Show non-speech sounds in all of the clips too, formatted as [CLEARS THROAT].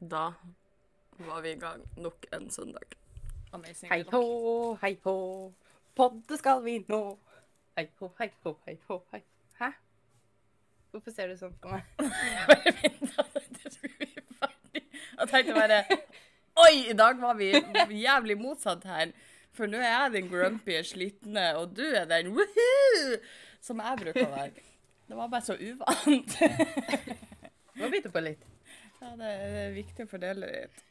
Da var vi i gang nok en søndag. Amazing. Hei hå, hei hå, podde skal vi nå. Hei hå, hei hå, hei hå, hei. Hæ? Hvorfor ser du sånn på meg? [LAUGHS] Jeg tenkte bare Oi, i dag var vi jævlig motsatt her. For nå er jeg den grumpy, slitne, og du er den woohoo som jeg bruker å være. Det var bare så uvant. Må du på litt. Ja, det er viktig å fordele litt.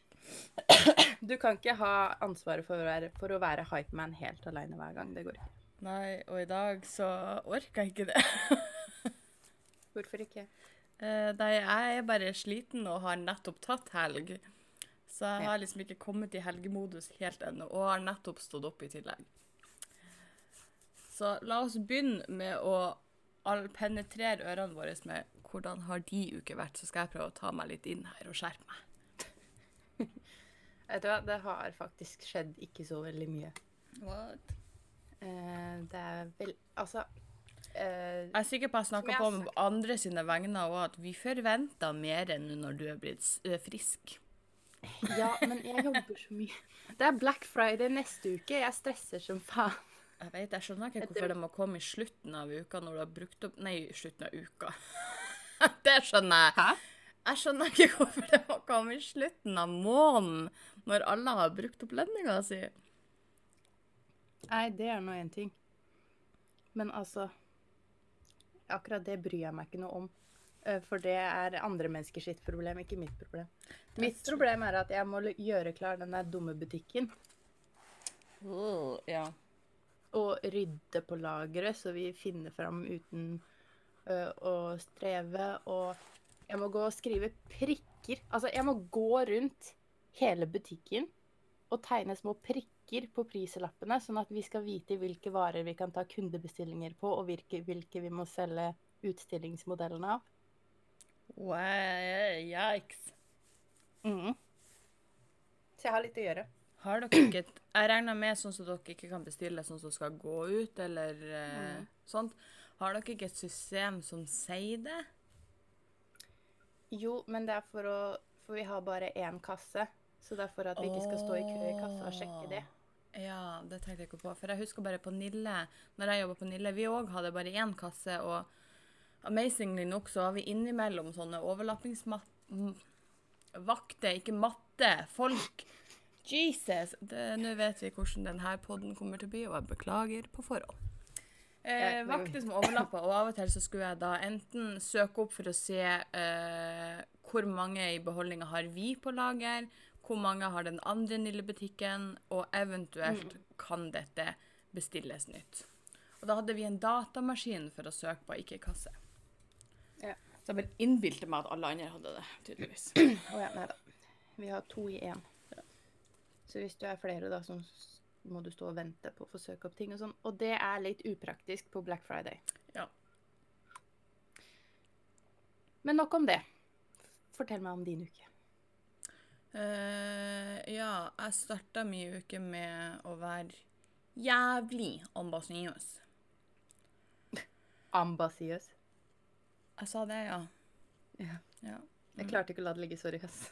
Du kan ikke ha ansvaret for å være, for å være hypeman helt alene hver gang. Det går ikke. Nei, og i dag så orker jeg ikke det. [LAUGHS] Hvorfor ikke? Eh, Nei, jeg er bare sliten og har nettopp tatt helg. Så jeg har liksom ikke kommet i helgemodus helt ennå, og har nettopp stått opp i tillegg. Så la oss begynne med å penetrere ørene våre med hvordan har de uker vært, så skal jeg prøve å ta meg litt inn her og skjerpe meg. Vet du hva, det har faktisk skjedd ikke så veldig mye. What? Eh, det er vel Altså eh, Jeg er sikker på at jeg Som snakker på med andre sine vegne, og at vi forventer mer enn når du er blitt frisk. Ja, men jeg jobber så mye. Det er Black Friday neste uke. Jeg stresser som faen. Jeg vet, jeg skjønner ikke hvorfor det må komme i slutten av uka når du har brukt opp Nei, slutten av uka. [LAUGHS] det skjønner jeg. Hæ? Jeg skjønner ikke hvorfor det må komme i slutten av måneden når alle har brukt opp lønninga si. Nei, det er nå én ting. Men altså Akkurat det bryr jeg meg ikke noe om. Eh, For det er andre menneskers sitt problem, ikke mitt problem. Mitt problem er at jeg må gjøre klar den der dumme butikken. ja. Og rydde på lageret, så vi finner fram uten ø, å streve. Og jeg må gå og skrive prikker. Altså, jeg må gå rundt hele butikken og tegne små prikker på priselappene, sånn at vi skal vite hvilke varer vi kan ta kundebestillinger på, og hvilke, hvilke vi må selge utstillingsmodellene av. Wow, yikes. Mhm. Så jeg har litt å gjøre. Har dere ikke Jeg regner med sånn som dere ikke kan bestille sånn som skal gå ut, eller eh, sånt. Har dere ikke et system som sier det? Jo, men det er for å For vi har bare én kasse. Så det er for at vi ikke skal stå i kø i kassa og sjekke det. Ja, det tenkte jeg ikke på. For jeg husker bare på Nille, når jeg jobba på Nille, vi òg hadde bare én kasse, og amazingly nok så har vi innimellom sånne overlappingsvakter, ikke matte, folk. Jesus! Nå vet vi hvordan denne podden kommer til å bli, og jeg beklager på forhånd. Eh, vakter som overlapper, og av og til så skulle jeg da enten søke opp for å se eh, hvor mange i beholdninga har vi på lager, hvor mange har den andre Nille-butikken, og eventuelt kan dette bestilles nytt. Og da hadde vi en datamaskin for å søke på, ikke kasse. Ja. Så jeg bare innbilte meg at alle andre hadde det, tydeligvis. Å ja, nei da. Vi har to i én. Så hvis du er flere, da, som må du stå og vente på å få søke opp ting og sånn. Og det er litt upraktisk på Black Friday. Ja. Men nok om det. Fortell meg om din uke. Uh, ja, jeg starta min uke med å være jævlig ambasiøs. [LAUGHS] Ambasiøs. Jeg sa det, ja. Ja. ja. Jeg klarte ikke å la det ligge. Sorry, ass.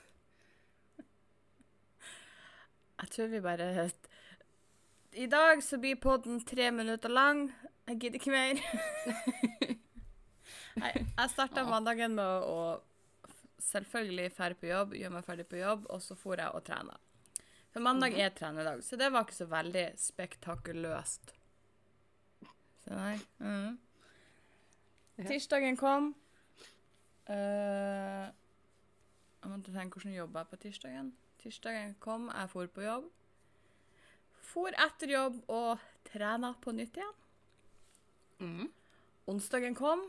Jeg tror vi bare I dag så blir podden tre minutter lang. Jeg gidder ikke mer. [LAUGHS] Nei, jeg starta mandagen med å, selvfølgelig ferdig på jobb, gjøre meg ferdig på jobb, og så for jeg og trena. For mandag er trenedag, så det var ikke så veldig spektakuløst. Så nei. Mm. Tirsdagen kom. Uh, jeg måtte tenke hvordan jobba jeg på tirsdagen. Tirsdagen kom, jeg for på jobb. For etter jobb og trena på nytt igjen. Mm. Onsdagen kom.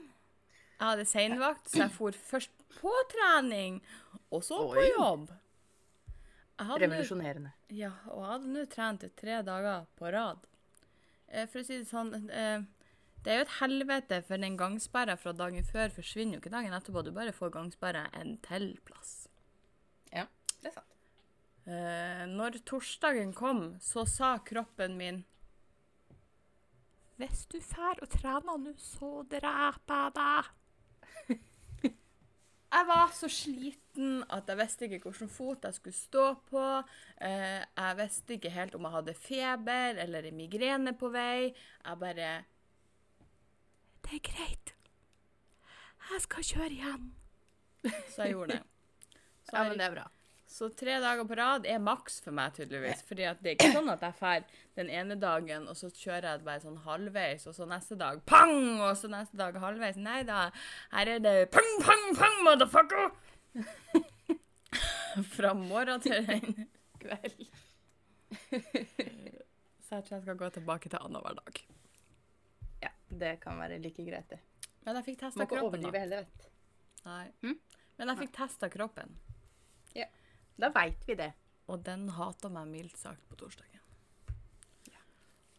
Jeg hadde seinvakt, så jeg for først på trening, og så på jobb. Revolusjonerende. ja, og jeg hadde nå trent tre dager på rad. Eh, For å si det sånn, eh, det er jo et helvete, for den gangsperra fra dagen før forsvinner jo ikke dagen etterpå. Du bare får gangsperra en til plass. Ja, det er sant. Eh, når torsdagen kom, så sa kroppen min Hvis du fær og trener nå, så dreper jeg deg. [LAUGHS] Jeg var så sliten at jeg visste ikke hvilken fot jeg skulle stå på. Eh, jeg visste ikke helt om jeg hadde feber eller en migrene på vei. Jeg bare Det er greit. Jeg skal kjøre hjem. Så jeg gjorde det. [LAUGHS] Så, Ja, men det er bra. Så tre dager på rad er maks for meg, tydeligvis. Fordi det er ikke sånn at jeg drar den ene dagen, og så kjører jeg bare sånn halvveis, og så neste dag pang, og så neste dag halvveis. Nei da, her er det pang, pang, pang, motherfucker! [LAUGHS] Fra morgen til en kveld. Så jeg tror jeg skal gå tilbake til annenhver dag. Ja, det kan være like greit, det. Men jeg fikk testa Må ikke kroppen, overdrive heller, vet du. Nei. Hm? Men jeg fikk testa kroppen, Da veit vi det. og den hata meg mildt sagt på torsdagen.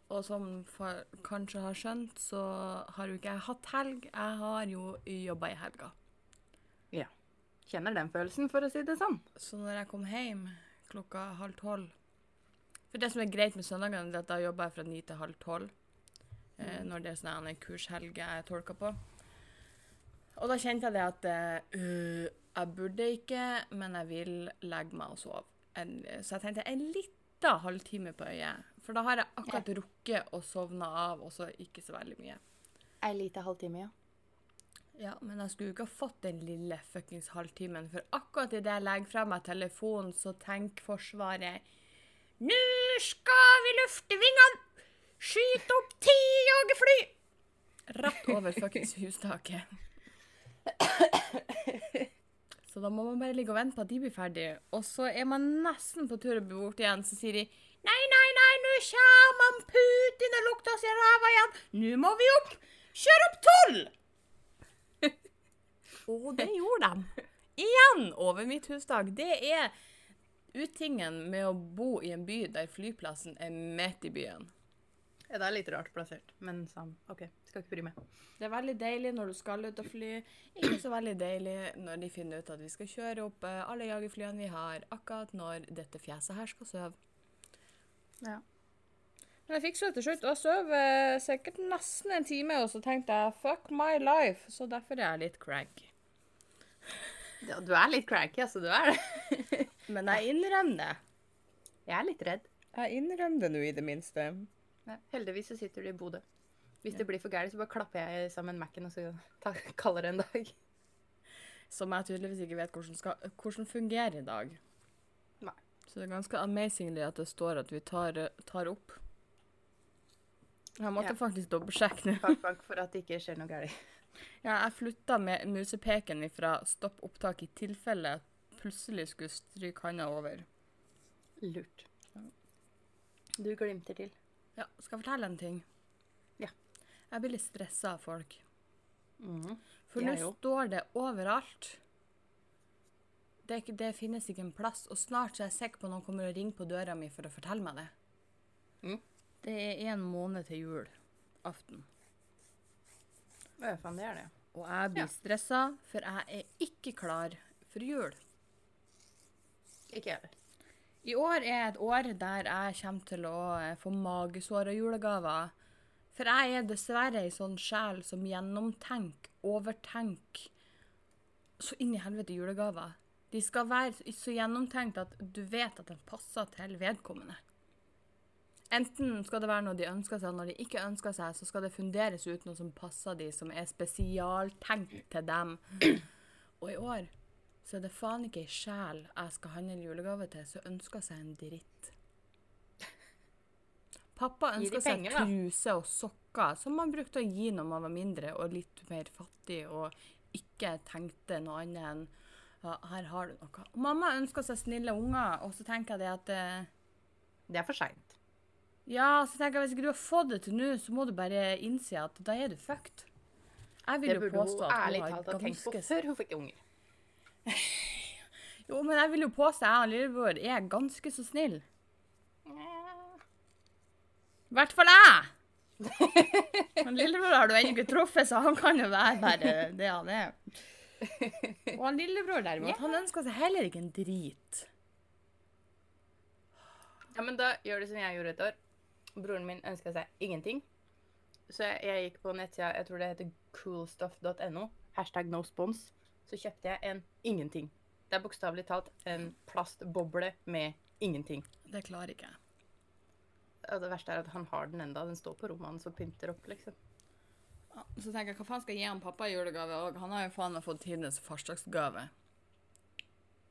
Og som for, kanskje har skjønt, så har jo ikke jeg hatt helg. Jeg har jo jobba i helga. Ja. Kjenner den følelsen, for å si det sånn. Så når jeg kom hjem klokka halv tolv For det som er greit med søndagene, er at da jobber jeg fra ni til halv tolv. Eh, når det er sånn en kurshelg jeg tolker på. Og da kjente jeg det at eh, øh, jeg burde ikke, men jeg vil legge meg og sove. En, så jeg tenkte en liten halvtime på øyet. For da har jeg akkurat rukket å sovne av, og så ikke så veldig mye. Ei lita halvtime, ja. Ja, men jeg skulle jo ikke ha fått den lille fuckings halvtimen, for akkurat idet jeg legger fra meg telefonen, så tenker Forsvaret Nå skal vi lufte vingene! Skyte opp ti jagerfly! Rett over fuckings [LAUGHS] hustaket. [LAUGHS] Så da må man bare ligge og vente på at de blir ferdige. Og så er man nesten på tur å bli borte igjen, så sier de Nei, nei, nei, nå kommer Putin og lukter oss i ræva igjen. Nå må vi opp! Kjør opp tolv! [LAUGHS] Og det gjorde de. Igjen over mitt hustak. Det er utingen med å bo i en by der flyplassen er midt i byen. Ja, det er litt rart plassert, men sånn, OK. Skal ikke bry meg. Det er veldig deilig når du skal ut og fly. Ikke så veldig deilig når de finner ut at vi skal kjøre opp eh, alle jagerflyene vi har, akkurat når dette fjeset her skal sove. Ja. Men jeg fikk så til slutt, og sov eh, sikkert nesten en time, og så tenkte jeg fuck my life, så derfor er jeg litt cranky. ja. Du er litt cranky, altså. Du er det. [LAUGHS] Men jeg innrømmer det. Jeg er litt redd. Jeg innrømmer det nå, i det minste. Ja. Heldigvis så sitter du i Bodø. Hvis det blir for gærent, så bare klapper jeg sammen Mac-en og så kaller det en dag. Som jeg tydeligvis ikke vet hvordan, skal, hvordan fungerer i dag. Nei. Så det er ganske amazingly at det står at vi tar, tar opp. Jeg måtte Ja. faktisk dobbeltsjekke nå. Takk, takk for at det ikke skjer noe galt. [LAUGHS] Ja, jeg flytta med musepeken fra stopp opptak i tilfelle jeg plutselig skulle stryke handa over. Lurt. Du glimter til. Ja, skal jeg fortelle en ting? Jeg blir litt stressa av folk. Mm. For nå står det overalt. Det, ikke, det finnes ikke en plass, og snart så er jeg sikker på at noen kommer og ringer på døra mi for å fortelle meg det. Mm. Det er en måned til jul. Aften. Ja, faen, det er det. Og jeg blir Ja. stressa, for jeg er ikke klar for jul. Ikke jeg heller. I år er et år der jeg kommer til å eh, få magesår av julegaver. For jeg er dessverre ei sånn sjel som gjennomtenker, overtenker så inn i helvete julegaver. De skal være så gjennomtenkt at du vet at de passer til vedkommende. Enten skal det være noe de ønsker seg, og når de ikke ønsker seg, så skal det funderes ut noe som passer de, som er spesialtenkt til dem. [CLEARS THROAT] Og i år så er det faen ikke ei sjel jeg skal handle julegave til, som ønsker seg en dritt. Pappa ønska seg penger, truse og sokker, som man brukte å gi når man var mindre og litt mer fattig og ikke tenkte noe annet enn ja, her har du noe. Og mamma ønsker seg snille unger, og så tenker jeg det at uh, Det er for seint. Ja, så tenker jeg hvis ikke du har fått det til nå, så må du bare innse at da er du fucked. Jeg vil Det jo burde påstå hun ærlig talt ha tenkt på før hun fikk unger. [LAUGHS] Jo, men jeg vil jo påstå at jeg og lillebror er ganske så snill. I hvert fall jeg! Men lillebror har du ennå ikke truffet, så han kan jo være bare det han er. Og han lillebror derimot, han ønsker seg heller ikke en drit. Ja, men da gjør det som jeg gjorde et år. Broren min ønska seg ingenting. Så jeg, jeg gikk på nettsida, jeg tror det heter coolstuff.no. Hashtag no spons. så kjøpte jeg en ingenting. Det er bokstavelig talt en plastboble med ingenting. Det klarer ikke jeg. Det verste er at han har den enda. Den står på rommet hans og pynter opp, liksom. Ja, Så tenker jeg, hva faen skal jeg gi han pappa i julegave òg? Han har jo faen meg fått tidenes farsdagsgave.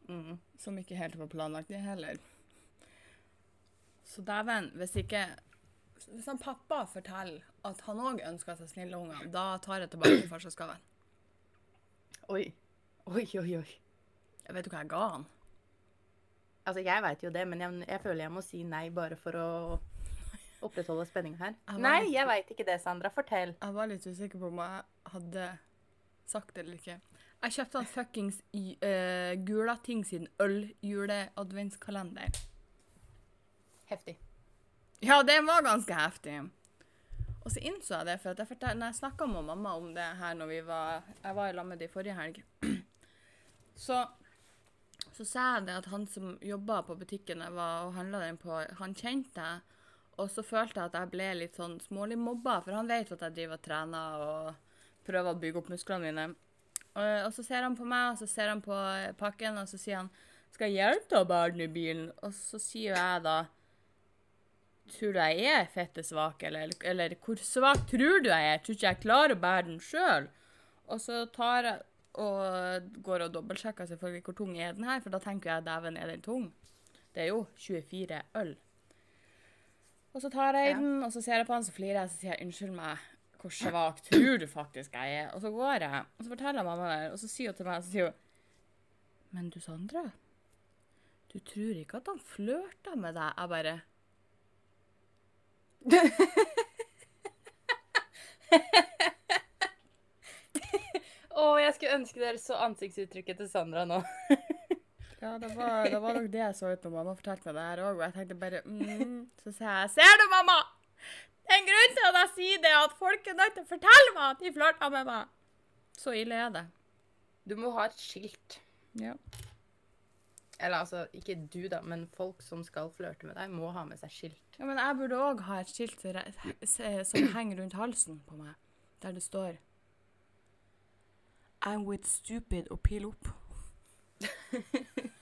Mm. Som ikke helt var planlagt, det heller. Så dæven, hvis ikke Hvis han pappa forteller at han òg ønsker seg snille unger, da tar jeg tilbake farsdagsgaven. Oi. Oi, oi, oi. Jeg vet du hva jeg ga han? Altså, jeg veit jo det, men jeg, jeg føler jeg må si nei bare for å opprettholde spenninga her. Jeg Nei, litt- jeg veit ikke det, Sandra. Fortell. Jeg var litt usikker på om jeg hadde sagt det eller ikke. Jeg kjøpte han fuckings uh, Gulating sin øl-jule-adventskalender. Heftig. Ja, det var ganske heftig. Og så innså jeg det, for at jeg fortel, når jeg snakka med mamma om det her når vi var Jeg var i lag med dem forrige helg. [CLEARS THROAT] Så, så sa jeg det at han som jobba på butikken jeg var og handla den på, han kjente jeg. Og så følte jeg at jeg ble litt sånn smålig mobba, for han vet at jeg driver og trener og prøver å bygge opp musklene mine. Og, og så ser han på meg, og så ser han på pakken, og så sier han 'Skal jeg hjelpe deg å bære den i bilen?' Og så sier jeg da Tror du jeg er fettesvak, eller, eller hvor svak tror du jeg er? Tror ikke jeg klarer å bære den sjøl? Og så tar jeg og går og dobbeltsjekker selvfølgelig hvor tung er den her, for da tenker jeg dæven, er den tung? Det er jo 24 øl. Og så tar jeg den, og så ser jeg på han, så flirer jeg, så sier jeg unnskyld meg, hvor svak tror du faktisk jeg er? Og så går jeg, og så forteller jeg mamma det, og så sier hun til meg, så sier hun Men du, Sandra, du tror ikke at han flørta med deg? Jeg bare [LAUGHS] Å, jeg skulle ønske dere så ansiktsuttrykket til Sandra nå. [LAUGHS] Ja, det var, det var nok det jeg så ut når mamma fortalte meg det her òg. Og jeg tenkte bare mm. Så sa jeg Ser du, mamma? Det er en grunn til at jeg sier det, at folk er nødt til å fortelle meg at de flørter med meg. Så ille er det. Du må ha et skilt. Ja. Eller altså, ikke du, da, men folk som skal flørte med deg, må ha med seg skilt. ja men jeg burde òg ha et skilt som henger rundt halsen på meg, der det står I'm with stupid og pil opp. [LAUGHS]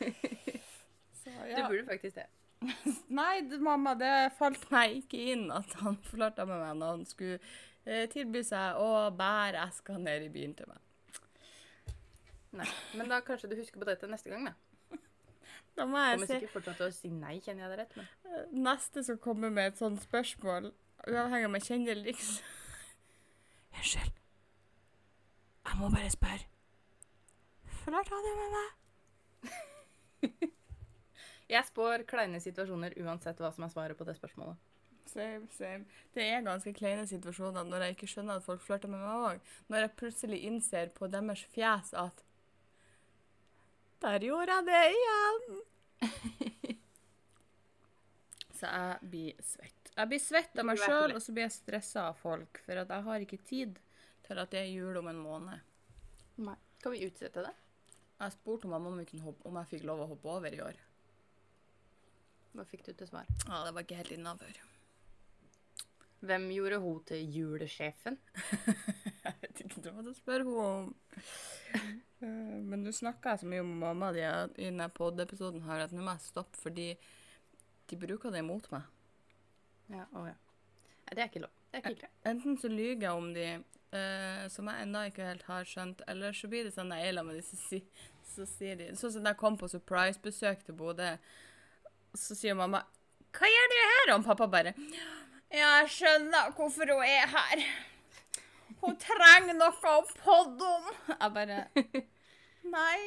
[LAUGHS] Sant. ja. Du burde faktisk det. [LAUGHS] Nei, mamma, det falt meg ikke inn at han flørta med meg når han skulle eh, tilby seg å bære eska ned i byen til meg. Nei. Men da kanskje du husker på dette neste gang, da. [LAUGHS] Da må jeg Kommer sikkert fortsatt til å si nei, kjenner jeg det rett. Men eh, neste som kommer med et sånt spørsmål, uavhengig av om jeg kjenner eller ikke. Unnskyld. Jeg må bare spørre. Flørta du med meg? [LAUGHS] jeg spår kleine situasjoner uansett hva som er svaret på det spørsmålet. Same, same. Det er ganske kleine situasjoner når jeg ikke skjønner at folk flørter med meg òg. Når jeg plutselig innser på deres fjes at Der gjorde jeg det igjen! [LAUGHS] Så jeg blir svett. Jeg blir svett av meg sjøl, og så blir jeg stressa av folk. For at jeg har ikke tid til at det er jul om en måned. Nei. Kan vi utsette det? Jeg spurte om, hoppe, om jeg fikk lov å hoppe over i år. Hva fikk du til svar? Ja, det var ikke helt innafor. Hvem gjorde hun til julesjefen? [LAUGHS] Jeg vet ikke hva måtte spør henne om. [LAUGHS] Eh, Men nå snakker jeg så mye om mamma di i denne podiepisoden her at nå må jeg stoppe, fordi de bruker det imot meg. Ja, å ja. Det er ikke lov. Det er ikke greit. Enten så lyver jeg om de, uh, som jeg ennå ikke helt har skjønt, eller så blir det sånn er sammen med de, så, sier de Sånn som da jeg kom på surprise-besøk til Bodø, så sier mamma 'Hva gjør du her?' Og pappa bare 'Ja, jeg skjønner hvorfor hun er her'. Hun trenger noe å podde om. Jeg bare Nei.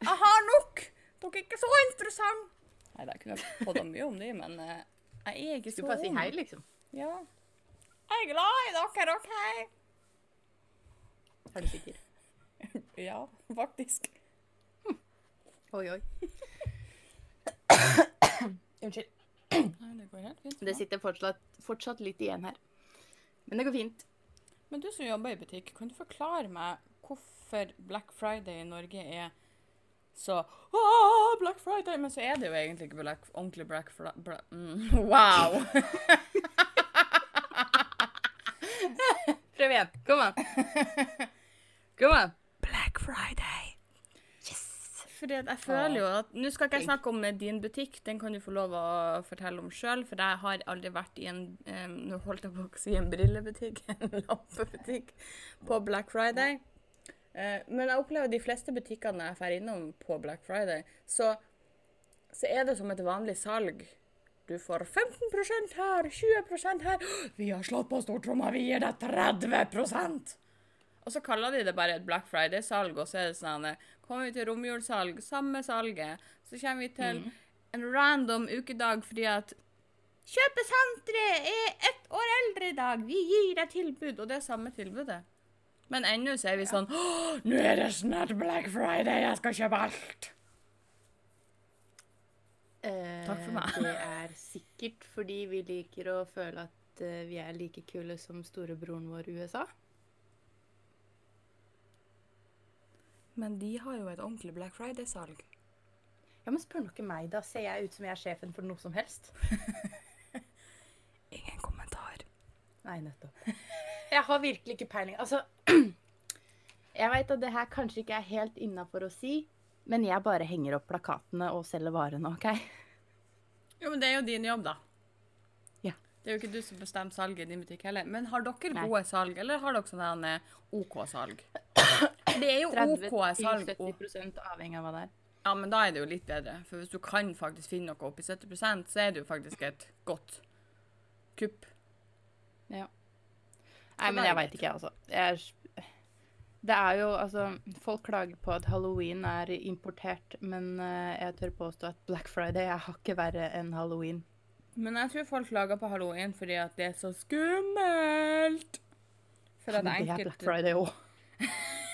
Jeg har nok. Dere er ikke så interessante. Nei, da kunne jeg podda mye om dem, men uh, jeg er ikke så Skulle bare si hei, liksom. Ja. Jeg er glad i dere, OK? Er du sikker? [LAUGHS] Ja, faktisk. Oi, oi. Unnskyld. Nei, det går helt fint. Det sitter fortsatt, fortsatt litt igjen her. Men det går fint. Men du som jobber i butikk, kan du forklare meg hvorfor Black Friday i Norge er så Åh, Black Friday! Men så er det jo egentlig ikke black, ordentlig Black Friday mm, Wow! [LAUGHS] Prøv igjen. Kom an. [LAUGHS] Kom an. Friday. Fordi jeg føler jo at Nå skal ikke jeg snakke om din butikk, den kan du få lov å fortelle om sjøl, for jeg har aldri vært i en um, Nå holdt jeg på å si en brillebutikk, [LAUGHS] en lampebutikk, på Black Friday. Uh, men jeg opplever de fleste butikkene jeg drar innom på Black Friday, så, så er det som et vanlig salg. Du får 15% her, 20% her. [GASPS] Vi har slått på stortromma, vi gir deg 30 og så kaller de det bare et Black Friday-salg, og så er det sånn Kommer vi til romjulssalg, samme salget. Så kommer vi til mm. en random ukedag fordi at Kjøpesenteret er ett år eldre i dag, vi gir deg tilbud. Og det er samme tilbudet. Men ennå så er vi sånn Nå er det snart Black Friday, jeg skal kjøpe alt. Eh, Takk for meg. det er sikkert fordi vi liker å føle at uh, vi er like kule som storebroren vår USA. Men de har jo et ordentlig Black Friday-salg. Ja, men spør noe meg, da. Ser jeg ut som jeg er sjefen for noe som helst? [LAUGHS] Ingen kommentar. Nei, nettopp. [LAUGHS] Jeg har virkelig ikke peiling. Altså [CLEARS THROAT] Jeg veit at det her kanskje ikke er helt innafor å si, men jeg bare henger opp plakatene og selger varene, OK? Jo, men det er jo din jobb, da. Ja. Det er jo ikke du som bestemmer salget i din butikk heller. Men har dere Nei. gode salg, eller har dere sånn OK salg? [CLEARS THROAT] Det er jo OK salg. 30-70 avhengig av hva det er. Ja, men da er det jo litt bedre. For hvis du kan faktisk finne noe oppi 70% så er det jo faktisk et godt kupp. Nei, men jeg veit ikke, altså. Jeg det er jo altså Folk klager på at halloween er importert, men eh, jeg tør påstå at Black Friday er hakket verre enn halloween. Men jeg tror folk klager på halloween fordi at det er så skummelt. For at Men det er Black Friday òg. [LAUGHS]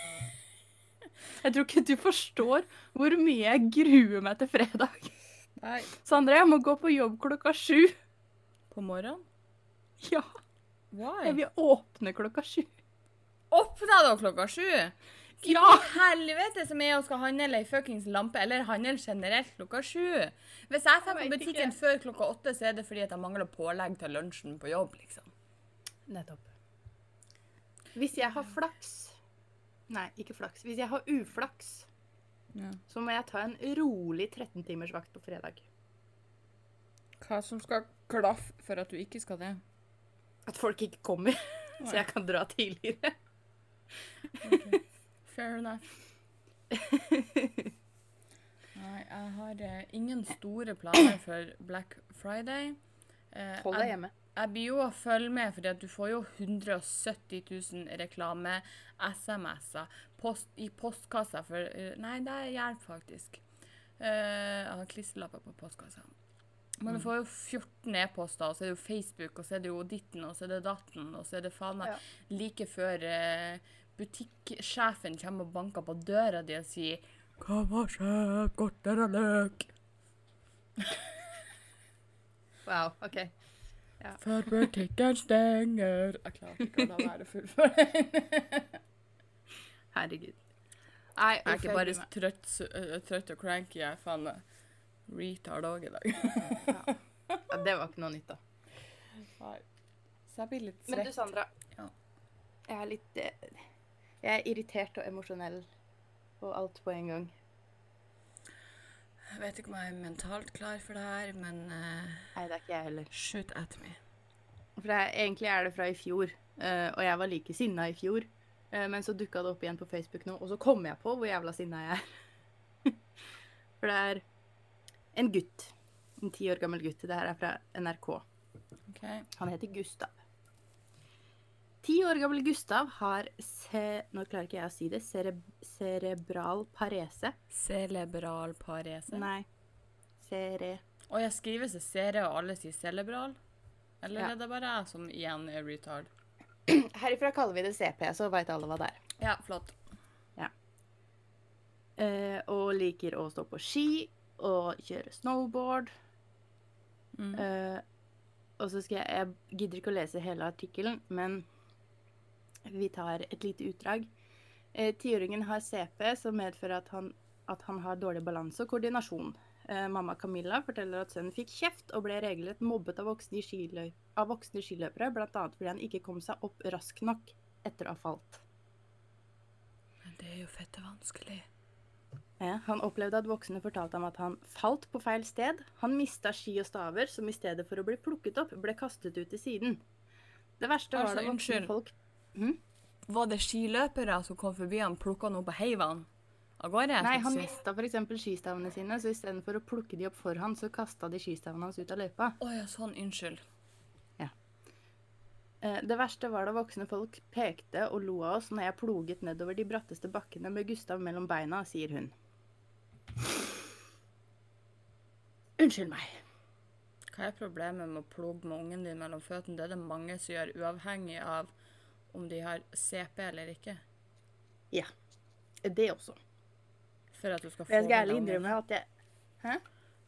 Jeg tror ikke du forstår hvor mye jeg gruer meg til fredag. Nei, Sandra, jeg må gå på jobb klokka sju. på morgenen? Ja, Why? jeg vil åpne klokka sju. Åpna da klokka sju? Ja! Helvete som er å skal handle ei fuckings lampe, eller handle generelt klokka sju. Hvis jeg drar på butikken ikke. før klokka åtte, så er det fordi at jeg mangler pålegg til lunsjen på jobb, liksom. Nettopp. Hvis jeg har flaks Nei, ikke flaks. Hvis jeg har uflaks, Ja. så må jeg ta en rolig 13 timers vakt på fredag. Hva som skal klaffe for at du ikke skal det? At folk ikke kommer, [LAUGHS] så jeg kan dra tidligere. Fair enough. [LAUGHS] Nei, jeg har eh, ingen store planer for Black Friday. Eh, Hold deg hjemme. jeg blir jo å følge med, fordi at du får jo 170 000 reklame-SMS-er post, i postkassa for eh, Nei, det er hjelp, faktisk. Eh, jeg har klistrelapper på postkassa. Men du får jo 14 e-poster, og så er det jo Facebook, og så er det jo ditten, og så er det datten, og så er det faen meg Ja. like før butikksjefen kommer og banker på døra di og sier Hva var skjedd? Godter og løk? [LAUGHS] Wow, OK. Før butikken stenger. Jeg klarte ikke å la være full for den. Herregud. Nei, Jeg er ikke bare trøtt, trøtt og cranky, jeg er faen retard òg i dag. ja, Det var ikke noe nytt, da. Nei. Så jeg blir litt Men du. Sandra. Ja. Jeg er litt eh, Jeg er irritert og emosjonell og alt på en gang. Jeg vet ikke om jeg er mentalt klar for det her, men uh, Nei, det er ikke jeg heller. shoot at me. For er, egentlig er det fra i fjor, uh, og jeg var like sinna i fjor. Uh, men så dukka det opp igjen på Facebook nå, og så kom jeg på hvor jævla sinna jeg er. [LAUGHS] For det er en gutt. En ti år gammel gutt. Det her er fra NRK. OK. Han heter Gustav. Ti år gammel Gustav har se, Nå klarer ikke jeg å si det. Cere, cerebral parese. Cerebral parese. Nei. Cere... Og jeg skriver seg cere, og alle sier cerebral? Eller Ja. er det bare jeg som igjen er retard? [CLEARS THROAT] Herifra kaller vi det CP, så veit alle hva det er. Ja, flott. Eh, og liker å stå på ski og kjøre snowboard. Mm. Eh, og så skal jeg Jeg gidder ikke å lese hele artikkelen, men vi tar et lite utdrag. Eh, Tiåringen har CP, som medfører at han, at han har dårlig balanse og koordinasjon. Eh, mamma Camilla forteller at sønnen fikk kjeft og ble regelrett mobbet av voksne, i skiløy av voksne skiløpere, bl.a. fordi han ikke kom seg opp raskt nok etter å ha falt. Men det er jo fette vanskelig. Ja, han opplevde at voksne fortalte ham at han falt på feil sted. Han mista ski og staver, som i stedet for å bli plukket opp, ble kastet ut til siden. Det verste var Altså, da voksne unnskyld. folk Var det skiløpere som kom forbi han, plukka han opp og heiv han av gårde? Nei, han mista f.eks. skistavene sine, så istedenfor å plukke de opp for han, så kasta de skistavene hans ut av løypa. Å ja, sånn. Unnskyld. Eh, Det verste var da voksne folk pekte og lo av oss når jeg ploget nedover de bratteste bakkene med Gustav mellom beina, sier hun. Unnskyld meg. Hva er problemet med å ploge med ungen din mellom føttene? Det er det mange som gjør, uavhengig av om de har CP eller ikke. Ja. Det også. For at du skal få Jeg skal ærlig innrømme at jeg Hæ?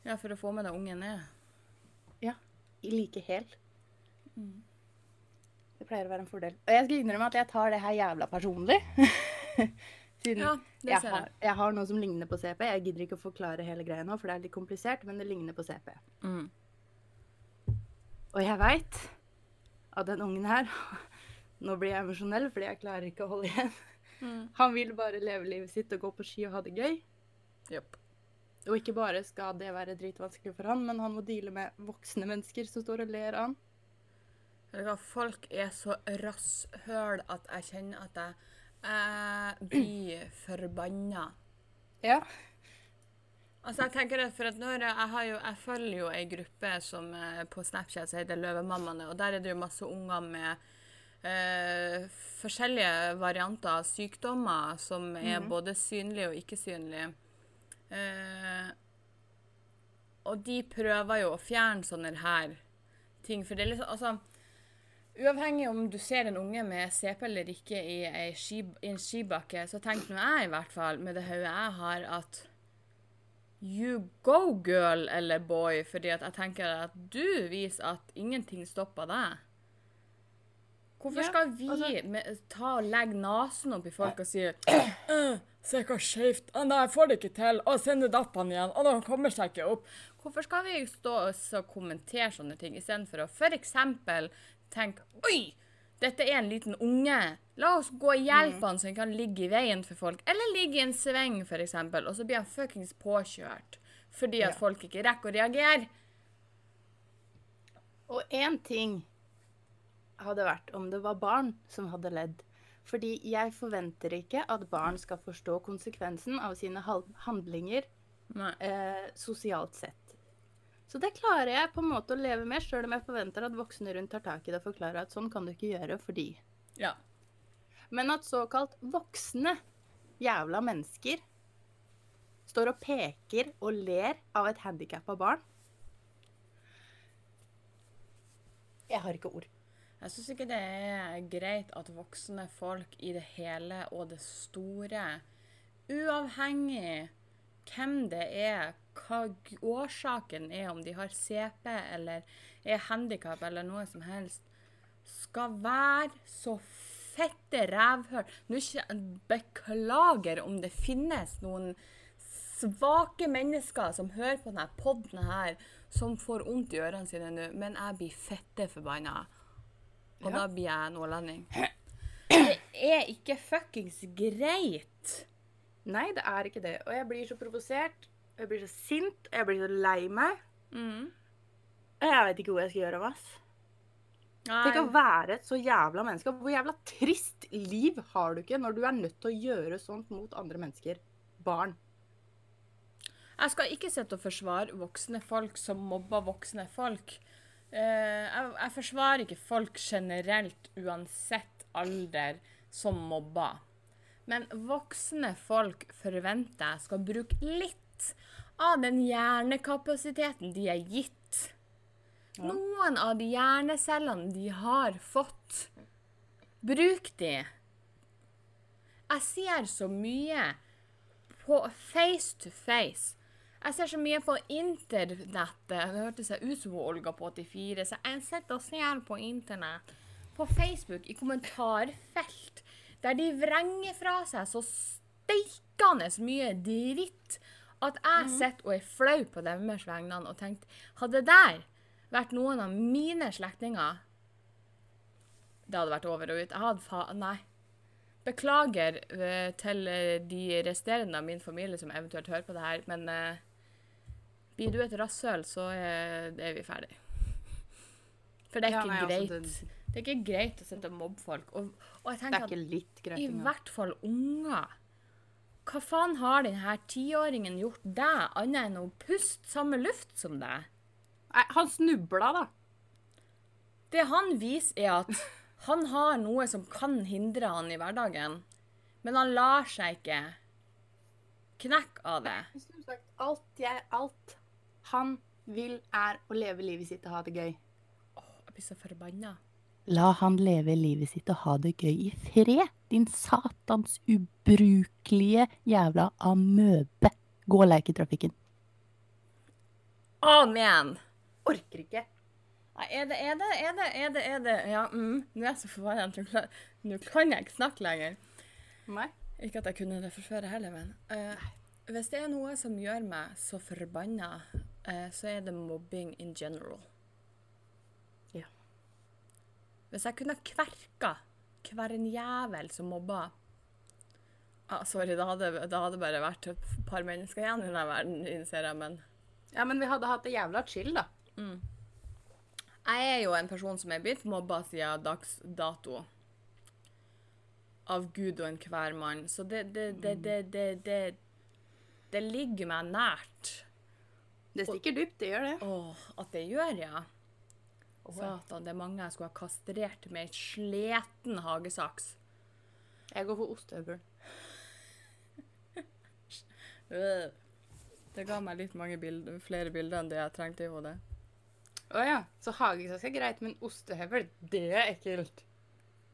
Ja, for å få med deg ungen ned. Ja. I Like hel. Det pleier å være en fordel. Og jeg skal innrømme at jeg tar det her jævla personlig. [LAUGHS] Siden Ja, det jeg har, jeg har noe som ligner på CP. Jeg gidder ikke å forklare hele greia nå, for det er litt komplisert, men det ligner på CP. Mm. Og jeg veit at den ungen her [LAUGHS] Nå blir jeg emosjonell fordi jeg klarer ikke å holde igjen. Mm. Han vil bare leve livet sitt og gå på ski og ha det gøy. Yep. Og ikke bare skal det være dritvanskelig for han, men han må deale med voksne mennesker som står og ler av han. Folk er så rasshøl at jeg kjenner at jeg, jeg blir forbanna. Ja. Altså, jeg tenker at for at når jeg, jeg, har jo, jeg følger jo ei gruppe som eh, på Snapchat som heter Løvemammaene, og der er det jo masse unger med eh, forskjellige varianter av sykdommer som er både synlige og ikke synlige. Eh, og de prøver jo å fjerne sånne her ting, for det er liksom altså, Uavhengig om du ser en unge med CP eller ikke i, i en skibakke, så tenker nå jeg i hvert fall, med det hodet jeg har, at You go, girl eller boy, fordi at jeg tenker at du viser at ingenting stopper deg. Hvorfor Ja, skal vi altså- med, ta og legge nesen opp i folk og si [CLEARS THROAT] «Øh, Se hva skeivt Å, Nei, jeg får det ikke til. Å, send det opp igjen. Å, de kommer seg ikke opp. Hvorfor skal vi stå og kommentere sånne ting istedenfor å f.eks. tenke Oi! Dette er en liten unge. La oss gå og hjelpe han så han kan ligge i veien for folk. Eller ligge i en sving, f.eks., og så blir han fuckings påkjørt. Fordi at Ja. folk ikke rekker å reagere. Og én ting hadde vært om det var barn som hadde ledd. Fordi jeg forventer ikke at barn skal forstå konsekvensen av sine handlinger eh, sosialt sett. Så det klarer jeg på en måte å leve med, sjøl om jeg forventer at voksne rundt tar tak i det og forklarer at sånn kan du ikke gjøre fordi Ja. Men at såkalt voksne jævla mennesker står og peker og ler av et handikappa barn Jeg har ikke ord. Jeg syns ikke det er greit at voksne folk i det hele og det store, uavhengig hvem det er, hva årsaken er, om de har CP eller er handikap eller noe som helst, skal være så fette rævhøl. Nå ikke- Beklager om det finnes noen svake mennesker som hører på denne podden her, som får vondt i ørene sine nå, men jeg blir fette forbanna. Og da blir jeg nordlending. Det er ikke fuckings greit. Nei, det er ikke det. Og jeg blir så provosert, og jeg blir så sint, og jeg blir så lei meg. Mm. Og jeg vet ikke hvor jeg skal gjøre av oss. Tenk å være et så jævla menneske. Hvor jævla trist liv har du ikke når du er nødt til å gjøre sånt mot andre mennesker? Barn. Jeg skal ikke sitte og forsvare voksne folk som mobber voksne folk. Eh, jeg, jeg forsvarer ikke folk generelt, uansett alder, som mobber. Men voksne folk forventer jeg skal bruke litt av den hjernekapasiteten de er gitt. Noen av de hjernecellene de har fått, bruk de. Jeg ser så mye på face to face. Jeg ser så mye på internettet. Det hørtes ut som Olga på 84, så jeg sitter og ser på internett. På Facebook, i kommentarfelt, der de vrenger fra seg så steikende mye dritt at jeg sitter og er flau på deres vegne og tenkt Hadde det der vært noen av mine slektninger det hadde vært over og ut. Jeg hadde fa... Nei. Beklager uh, til eh, de resterende av min familie som eventuelt hører på det her, men eh, blir du et rasshøl, så er, er vi ferdig. For det er Ja, ikke nei, altså, greit. det- Det er ikke greit å sitte og mobbe folk. Og, og jeg Det er tenker at greit i hvert fall unger. Hva faen har denne tiåringen gjort deg, annet enn å puste samme luft som deg? Nei, han snubla, da. Det han viser, er at han har noe som kan hindre han i hverdagen, men han lar seg ikke knekke av det. Som sagt, alt jeg Alt han vil, er å leve livet sitt og ha det gøy. Åh, Jeg blir så forbanna. La han leve livet sitt og ha det gøy i fred, din satans ubrukelige jævla amøbe. Gå og leik i trafikken. Amen! Orker ikke. Nei, er det, er det, er det, er det, er det Ja, mm, nå er jeg så forbanna. Nå kan jeg ikke snakke lenger. Nei. Ikke at jeg kunne det for før heller, men uh, Hvis det er noe som gjør meg så forbanna, eh, så er det mobbing in general. Ja. Hvis jeg kunne kverka hver en jævel som mobba ah, Sorry, da hadde det bare vært et par mennesker igjen i denne verden, innser jeg, men Ja, men vi hadde hatt det jævla chill, da. Jeg er jo en person som er blitt mobba siden dags dato. Av Gud og enhver mann. Så det, det, det, det, det, det, det ligger meg nært. Det stikker dypt, det gjør det. Åh, at det gjør, ja. Satan, det er mange jeg skulle ha kastrert med ei sleten hagesaks. Jeg går for ostehøvel. [LAUGHS] Det ga meg litt mange bilder, flere bilder enn det jeg trengte i hodet. Å ja. Så hagesaks er greit, men ostehøvel, det er ekkelt.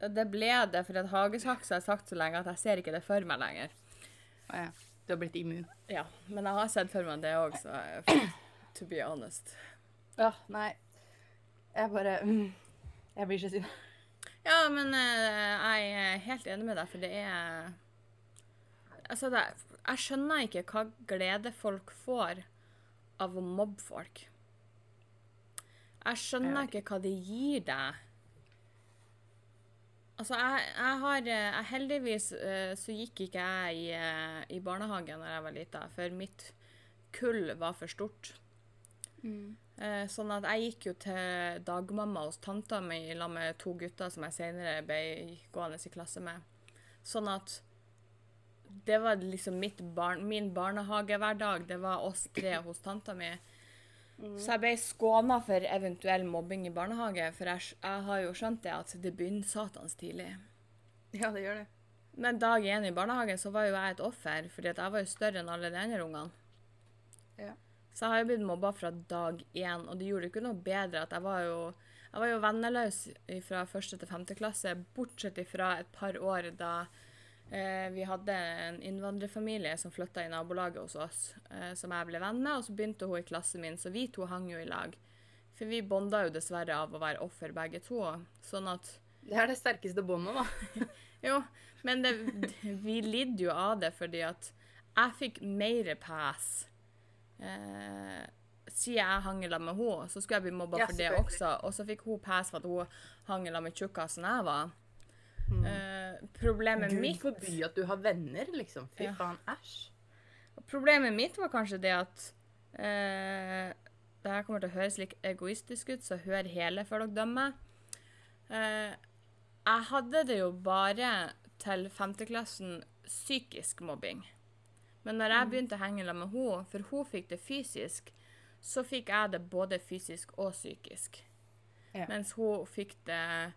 Det ble det, for hagesaks har jeg sagt så lenge at jeg ser ikke det for meg lenger. Å ja. Du har blitt immun. Ja, men jeg har sett for meg det òg, så to be honest. Ja, nei. Jeg bare mm. Jeg blir så sint. Ja, men eh, jeg er helt enig med deg, for det er Altså, det, jeg skjønner ikke hva glede folk får av å mobbe folk. Jeg skjønner ikke hva det gir deg. Altså, jeg, jeg har eh, jeg, Heldigvis eh, så gikk ikke jeg i, eh, i barnehagen da jeg var lita, for mitt kull var for stort. Mm. sånn at jeg gikk jo til dagmamma hos tanta mi i lag med to gutter som jeg senere ble gående i klasse med. Sånn at det var liksom mitt barn, min barnehagehverdag. Det var oss tre hos tanta mi. Så jeg ble skåna for eventuell mobbing i barnehage, for jeg, jeg har jo skjønt det at det begynner satans tidlig. Ja, det gjør det. Men dag én i barnehagen så var jo jeg et offer, fordi at jeg var jo større enn alle de andre ungene. Ja. Så jeg har jo blitt mobba fra dag én, og det gjorde det ikke noe bedre at jeg var jo jeg var jo venneløs fra første til femte klasse, bortsett fra et par år da vi hadde en innvandrerfamilie som flytta i nabolaget hos oss, eh, som jeg ble venn med, og så begynte hun i klassen min, så vi to hang jo i lag. For vi bonda jo dessverre av å være offer begge to, sånn at Det er det sterkeste båndet, da. [LAUGHS] jo, men det, vi lidde jo av det fordi at jeg fikk mer pass. Eh, siden jeg hang i lag med henne, så skulle jeg bli mobba Ja, for det også. Og så fikk hun pass for at hun hang i lag med tjukkasen jeg var. Eh, problemet Gud mitt forby at du har venner, liksom. Fy Ja. faen, æsj. Problemet mitt var kanskje det at uh, Det her kommer til å høres litt egoistisk ut, så hør hele før dere dømmer. Uh, jeg hadde det jo bare til femteklassen psykisk mobbing. Men når jeg begynte å henge sammen med henne, for hun fikk det fysisk, så fikk jeg det både fysisk og psykisk. Ja. Mens hun fikk det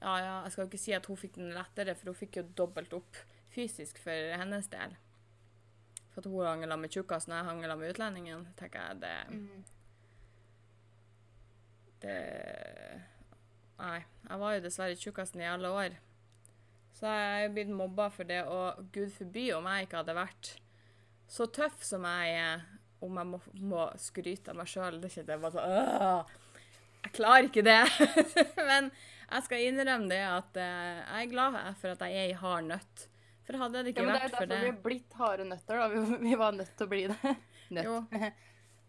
Ja, ja, jeg skal jo ikke si at hun fikk den lettere, for hun fikk jo dobbelt opp fysisk for hennes del. For at hun hang sammen med tjukkasen og jeg hang sammen med utlendingen, tenker jeg det Det Nei. Jeg var jo dessverre tjukkasen i alle år. Så jeg er blitt mobba for det, og gud forby om jeg ikke hadde vært så tøff som jeg er, om jeg må, må skryte av meg sjøl. Det ikke det bare sånn Jeg klarer ikke det. [LAUGHS] Men jeg skal innrømme det at eh, jeg er glad for at jeg er i hard nøtt. For hadde det ikke Ja, vært men det er derfor vi har blitt harde nøtter, da. Vi, vi var nødt til å bli det. [LAUGHS] Nøtt. Jo. [LAUGHS]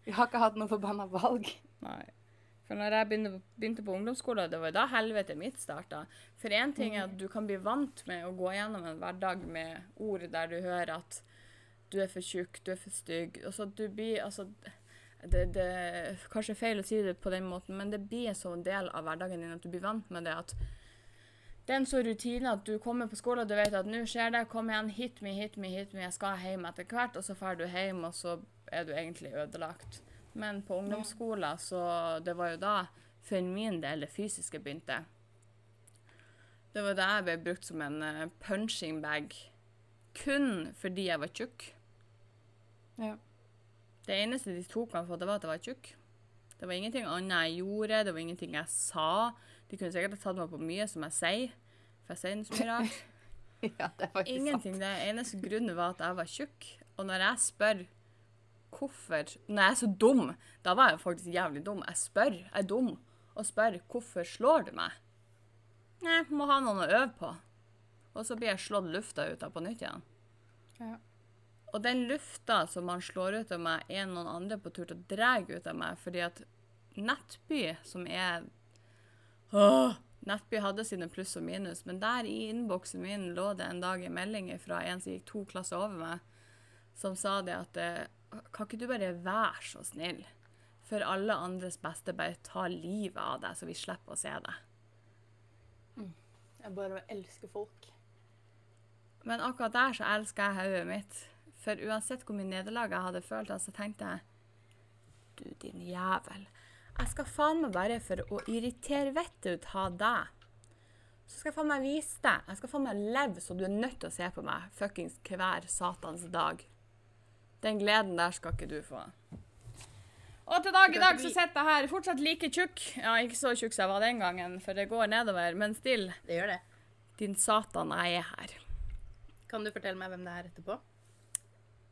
Vi har ikke hatt noe forbanna valg. Nei. For når jeg begynte, begynte på ungdomsskolen, det var da helvete mitt starta. For én ting er at du kan bli vant med å gå gjennom en hverdag med ord der du hører at du er for tjukk, du er for stygg. Altså, du blir altså det, det er kanskje feil å si det på den måten, men det blir en sånn del av hverdagen din at du blir vant med det. at det er en så rutine at du kommer på skolen og du vet at nå skjer det, kom igjen, hit me, hit me, hit me, jeg skal hjem etter hvert, og så drar du hjem, og så er du egentlig ødelagt. Men på ungdomsskolen, så det var jo da for min del det fysiske begynte. Det var da jeg ble brukt som en eh, punching bag, kun fordi jeg var tjukk. Ja. Det eneste de tok meg for, det var at jeg var tjukk. Det var ingenting annet jeg gjorde, det var ingenting jeg sa. De kunne sikkert ha tatt meg på mye som jeg sier, for jeg sier så mye rart. [LAUGHS] ja, det er faktisk Ingenting. Det eneste grunnen var at jeg var tjukk. Og når jeg spør hvorfor Når jeg er så dum, da var jeg faktisk jævlig dum. Jeg spør, jeg er dum, og spør hvorfor slår du meg? Nei, må ha noen å øve på. Og så blir jeg slått lufta ut av på nytt igjen. sant. Ja. Og den lufta som man slår ut av meg, er noen andre på tur til å dra ut av meg, fordi at Nettby, som er Åh, Nettby hadde sine pluss og minus, men der i innboksen min lå det en dag en melding fra en som gikk to klasser over meg, som sa det at eh, Kan ikke du bare være så snill? For alle andres beste, bare ta livet av deg, så vi slipper å se det. Jeg bare elsker folk. Men akkurat der så elsker jeg hodet mitt. For uansett hvor mye nederlag jeg hadde følt, så tenkte jeg Du, din jævel. Jeg skal faen meg bare for å irritere vettet ut av deg. Så skal jeg faen meg vise deg. Jeg skal faen meg leve så du er nødt til å se på meg fuckings hver satans dag. Den gleden der skal ikke du få. Og til dag i dag så sitter jeg her fortsatt like tjukk. Ja, ikke så tjukk som jeg var den gangen, for det går nedover, men still. Det gjør det. Din satan, jeg er her. Kan du fortelle meg hvem det er etterpå?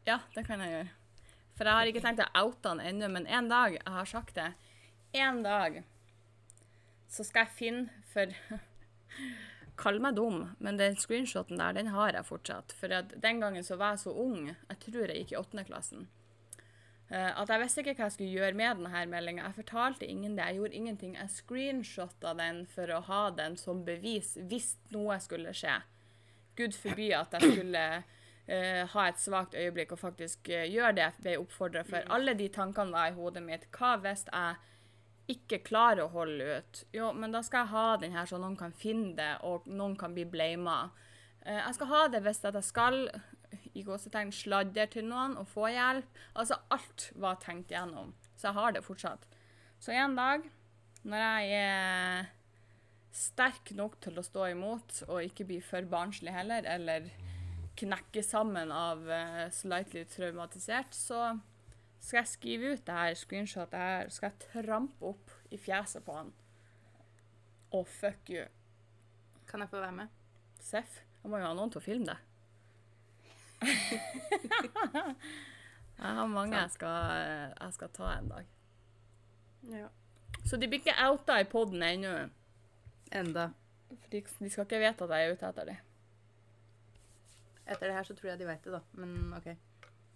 Ja, det kan jeg gjøre. For jeg har ikke tenkt å oute han ennå, men en dag, jeg har sagt det, en dag så skal jeg finne for [LAUGHS] Kall meg dum, men den screenshoten der, den har jeg fortsatt. For den gangen så var jeg så ung, jeg tror jeg gikk i åttende klassen, eh, at jeg visste ikke hva jeg skulle gjøre med denne meldinga. Jeg fortalte ingen det, jeg gjorde ingenting. Jeg screenshotta den for å ha den som bevis hvis noe skulle skje. Gud forby at jeg skulle eh, ha et svakt øyeblikk og faktisk eh, gjøre det jeg ble oppfordra for. Alle de tankene var i hodet mitt. Hva hvis jeg ikke klarer å holde ut? Jo, men da skal jeg ha den her så noen kan finne det, og noen kan bli blama. Eh, jeg skal ha det hvis jeg skal i gåsetegn sladre til noen og få hjelp. Altså alt var tenkt gjennom. Så jeg har det fortsatt. Så en dag, når jeg er sterk nok til å stå imot og ikke bli for barnslig heller, eller knekke sammen av uh, slightly traumatisert, så skal jeg skrive ut det her screenshotet her, skal jeg trampe opp i fjeset på han. Og fuck you. Kan jeg få være med? Seff. Jeg må jo ha noen til å filme det. [LAUGHS] jeg har mange jeg skal, jeg skal ta en dag. Ja. Så de blir ikke outa i poden ennå. Enda. For de, de skal ikke vite at jeg er ute etter dem. Etter det her så tror jeg de veit det, da. Men OK.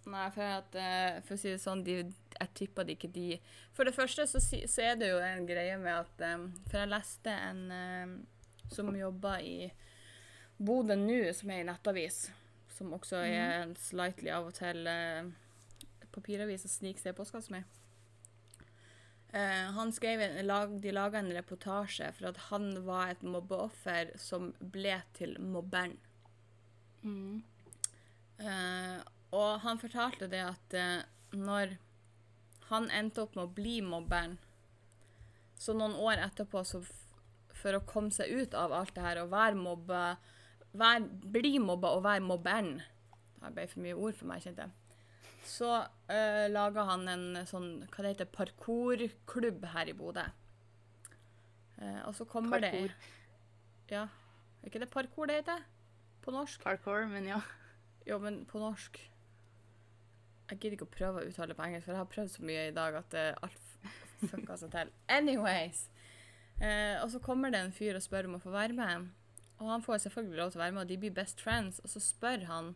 Nei, for, at, eh, for å si det sånn, de, jeg tipper det ikke de For det første så, så er det jo en greie med at eh, For jeg leste en eh, som jobber i Bodø nå, som er i nettavis, som også er en slightly av og til papiravis og sniker seg i postkassa mi. Han skrev en, lag, De laga en reportasje for at han var et mobbeoffer som ble til mobberen. Mm. Eh, og han fortalte det at uh, når han endte opp med å bli mobberen, så noen år etterpå, for å komme seg ut av alt det her og være mobba, vær, bli mobba og være mobberen Det ble for mye ord for meg, kjente jeg. Så uh, laga han en sånn, hva det heter, parkourklubb her i Bodø. Uh, og så kommer Parkour. det Ja, er ikke det parkour det heter? På norsk? Parkour, men ja. Jo, men på norsk Jeg gidder ikke å prøve å uttale det på engelsk, for jeg har prøvd så mye i dag at det alt fucka seg til. [LAUGHS] Anyways. Eh, og så kommer det en fyr og spør om å få være med. Og han får selvfølgelig lov til å være med, og de blir best friends. Og så spør han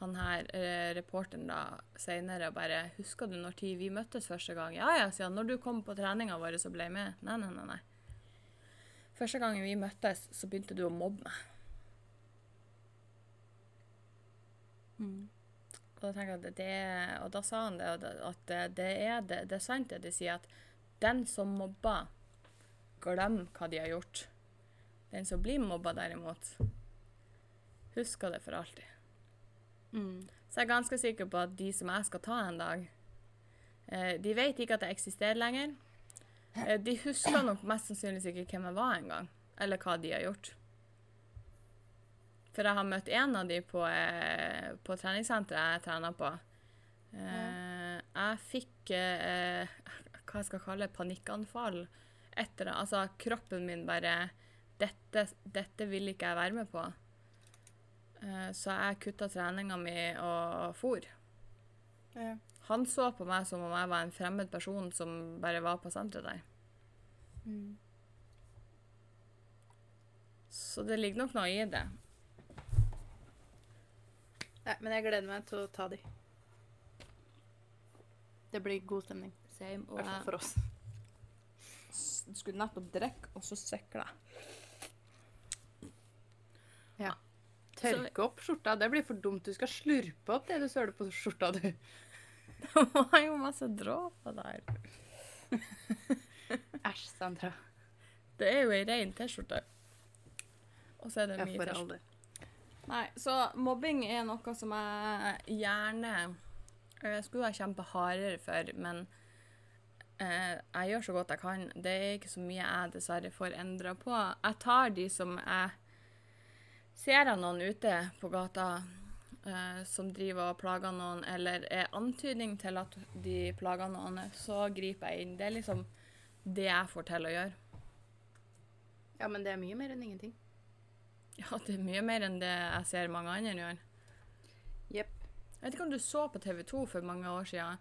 han her eh, reporteren da senere bare 'Husker du når tid vi møttes første gang?' 'Ja ja', sier han. 'Når du kom på treninga vår og ble med?' Nei, nei, nei. nei. Første gangen vi møttes, så begynte du å mobbe meg. Og da jeg at det, og da sa han det, at det, er, det, det er sant det de sier, at den som mobber, glem hva de har gjort. Den som blir mobba derimot, husker det for alltid. Mm. Så jeg er ganske sikker på at de som jeg skal ta en dag, eh, de vet ikke at jeg eksisterer lenger. Eh, de husker nok mest sannsynligvis ikke hvem jeg var engang, eller hva de har gjort. For jeg har møtt en av de på, eh, på treningssenteret jeg trener på. Eh, jeg fikk eh, hva jeg skal kalle panikkanfall. Etter, det. altså kroppen min bare dette, dette vil ikke jeg være med på. Eh, så jeg kutta treninga mi og for. Ja. Han så på meg som om jeg var en fremmed person som bare var på senteret der. Mm. Så det ligger nok noe i det. Nei, men jeg gleder meg til å ta de. Det blir god stemning. Same. I hvert fall for oss. Du skulle nettopp drikke, og så sykla Ja. Tørke opp skjorta, det blir for dumt. Du skal slurpe opp det du søler på skjorta, du. [LAUGHS] Det var jo masse dråper der. [LAUGHS] Æsj, Sandra. Det er jo ei rein T-skjorte. Og så er det mye T-skjorte. Nei, så mobbing er noe som jeg gjerne Jeg skulle ha kjempa hardere for, men eh, jeg gjør så godt jeg kan. Det er ikke så mye jeg dessverre får endra på. Jeg tar de som jeg ser av noen ute på gata eh, som driver og plager noen, eller er antydning til at de plager noen, så griper jeg inn. Det er liksom det jeg får til å gjøre. Ja, men det er mye mer enn ingenting. Ja, det er mye mer enn det jeg ser mange andre gjøre. Jepp. Jeg vet ikke om du så på TV 2 for mange år siden.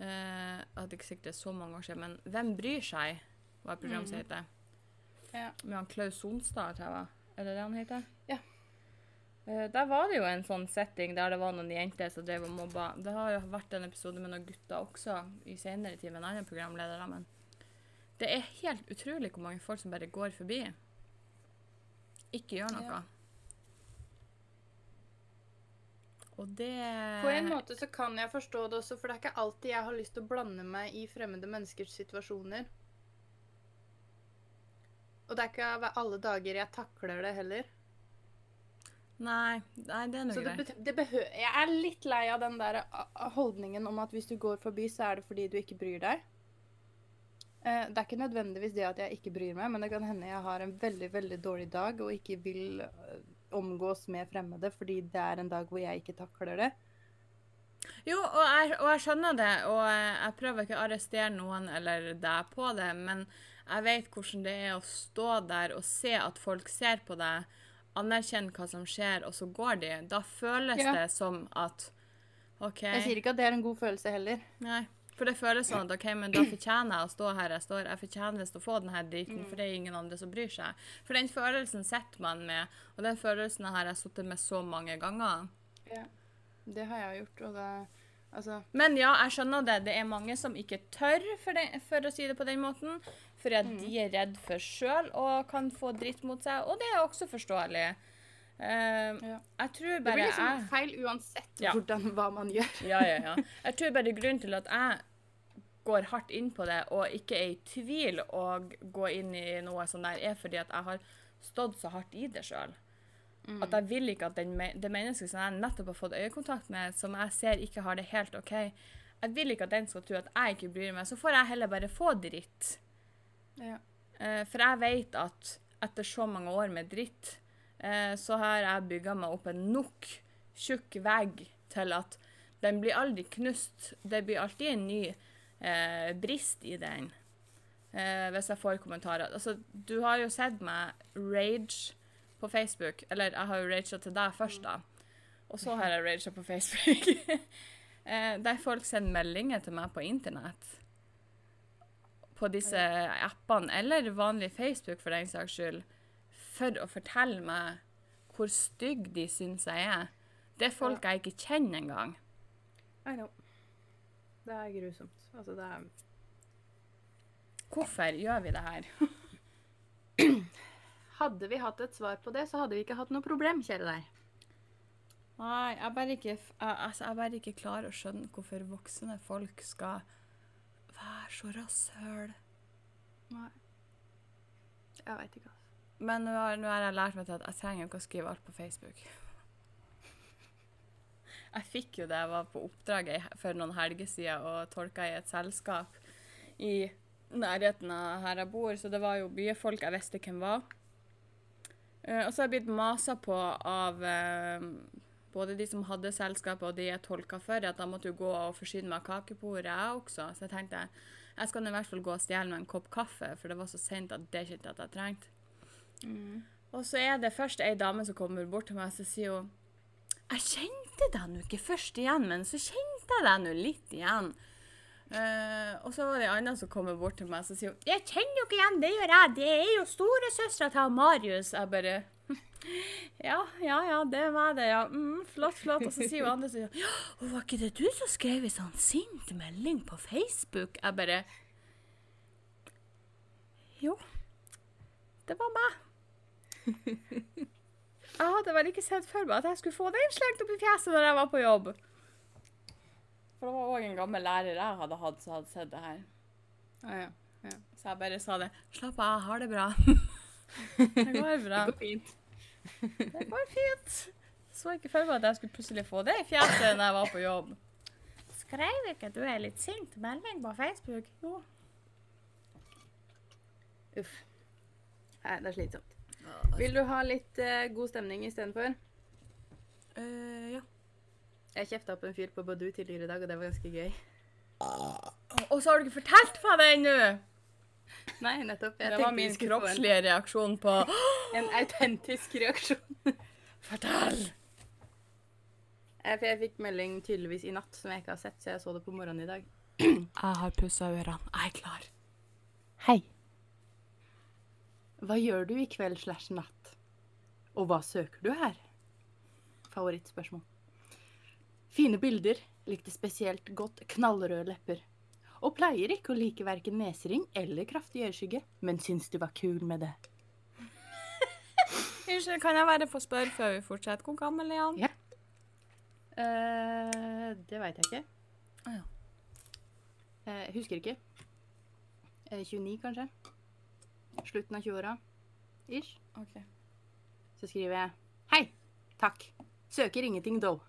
Eh, hadde ikke sikkert det er så mange år siden, men 'Hvem bryr seg?' var et program som Mhm. heter. Ja. Med han Klaus Sonstad, tror jeg. Er det det han heter? Ja. Eh, der var det jo en sånn setting der det var noen jenter som drev og mobba. Det har jo vært en episode med noen gutter også i senere tid med en annen programleder. Men det er helt utrolig hvor mange folk som bare går forbi. Ikke gjør noe. Ja. Og det På en måte så kan jeg forstå det også, for det er ikke alltid jeg har lyst til å blande meg i fremmede menneskers situasjoner. Og det er ikke alle dager jeg takler det heller. Nei, nei, det er noe Så greit. jeg er litt lei av den der holdningen om at hvis du går forbi, så er det fordi du ikke bryr deg. Eh, det er ikke nødvendigvis det at jeg ikke bryr meg, men det kan hende jeg har en veldig veldig dårlig dag og ikke vil eh, omgås med fremmede fordi det er en dag hvor jeg ikke takler det. Jo, og jeg, og jeg skjønner det, og jeg, jeg prøver ikke å arrestere noen eller deg på det, men jeg vet hvordan det er å stå der og se at folk ser på deg, anerkjenne hva som skjer, og så går de. Da føles Ja. det som at OK. Jeg sier ikke at det er en god følelse heller. Nei. For det føles sånn at OK, men da fortjener jeg å stå her jeg står. Jeg fortjener visst å få denne driten, for det er ingen andre som bryr seg. For den følelsen sitter man med, og den følelsen har jeg sittet med så mange ganger. Ja, Det har jeg gjort, og det Altså Men ja, jeg skjønner det. Det er mange som ikke tør, for, det, for å si det på den måten. Fordi at de er redd for sjøl og kan få dritt mot seg. Og det er også forståelig. Uh, Ja. Jeg tror Det blir liksom jeg feil uansett Ja. hvordan, hva man gjør. ja, ja, ja. Jeg tror bare grunnen til at jeg går hardt inn på det og ikke er i tvil og går inn i noe sånn der, er fordi at jeg har stått så hardt i det sjøl. At jeg vil ikke at den, det mennesket som jeg nettopp har fått øyekontakt med, som jeg ser ikke har det helt OK, jeg vil ikke at den skal tro at jeg ikke bryr meg. Så får jeg heller bare få dritt. Ja. Eh, for jeg vet at etter så mange år med dritt, eh, så har jeg bygga meg opp en nok tjukk vegg til at den blir aldri knust. Det blir alltid en ny eh, brist i den. Eh, hvis jeg får kommentarer. Altså, du har jo sett meg rage på Facebook. Eller jeg har jo raga til deg først, da. Og så har jeg raga på Facebook. [LAUGHS] eh, der folk sender meldinger til meg på internett på disse appene, eller vanlig Facebook for den saks skyld, for å fortelle meg hvor stygg de syns jeg er. Det er folk jeg ikke kjenner engang. I know. Det er grusomt. Altså, det er Hvorfor gjør vi det her? [CLEARS THROAT] Hadde vi hatt et svar på det, så hadde vi ikke hatt noe problem, kjære deg. Nei, jeg bare ikke, jeg, altså, jeg bare ikke klarer å skjønne hvorfor voksne folk skal være så rasshøl. Nei. Jeg veit ikke, altså. Men nå har, nå har jeg lært meg til at jeg trenger ikke å skrive alt på Facebook. Jeg fikk jo det jeg var på oppdrag for noen helger siden og tolka i et selskap i nærheten av her jeg bor, så det var jo byfolk jeg visste hvem var. Eh, og så har jeg blitt masa på av eh, både de som hadde selskapet og de jeg tolka for, at jeg måtte jo gå og forsyne meg av kakebordet, jeg også. Så jeg tenkte jeg skal i hvert fall gå og stjele meg en kopp kaffe, for det var så sent at det kjente jeg at jeg trengte. Og så er det først ei dame som kommer bort til meg så sier hun Jeg kjente deg nå ikke først igjen, men så kjente jeg deg nå litt igjen. Uh, og så var det ei anna som kommer bort til meg og sier hun Jeg kjenner jo ikke igjen, det gjør jeg. Det er jo storesøstera til Marius. Jeg bare [LAUGHS] Ja, ja, ja, det er meg, det, ja. Mm, flott, flott. Og så sier hun andre sier, ja, og var ikke det du som skrev en sånn sint melding på Facebook? Jeg bare Jo, det var meg. [LAUGHS] Jeg hadde vel ikke sett for meg at jeg skulle få den slengt opp i fjeset når jeg var på jobb. For det var òg en gammel lærer jeg hadde hatt som hadde sett det her. Ah, ja. Så jeg bare sa det. Slapp av, jeg har det bra. [LAUGHS] Det går bra. Det går fint. Det går fint. Så ikke for meg at jeg skulle plutselig få det i fjeset når jeg var på jobb. Skrev ikke du er litt sint melding på Facebook? Jo. Uff. Nei, det er slitsomt. Vil du ha litt eh, god stemning istedenfor? Uh, ja. Jeg kjefta opp en fyr på Badoo tidligere i dag, og det var ganske gøy. Og så har du ikke fortalt meg det ennå! Nei, nettopp. Jeg Det var tenkte vi min skulle få kroppslige reaksjon på En, [GASPS] en autentisk reaksjon. [GASPS] Fortell! Eh, For jeg fikk melding tydeligvis i natt som jeg ikke har sett, så jeg så det på morgenen i dag. Jeg har pussa ørene. Jeg er klar. Hei. Hva gjør du i kveld slash natt? Og hva søker du her? Favorittspørsmål. Fine bilder. Likte spesielt godt knallrøde lepper. Og pleier ikke å like verken nesering eller kraftig øyeskygge, men syns du var kul med det. [LAUGHS] Unnskyld, kan jeg bare få spørre før vi fortsetter? Hvor gammel er han? Ja. Uh, det veit jeg ikke. Ja. Eh, jeg husker ikke. Uh, 29, kanskje? Slutten av 20-åra. Ish. Okay. Så skriver jeg Hei, takk. Søker ingenting, though.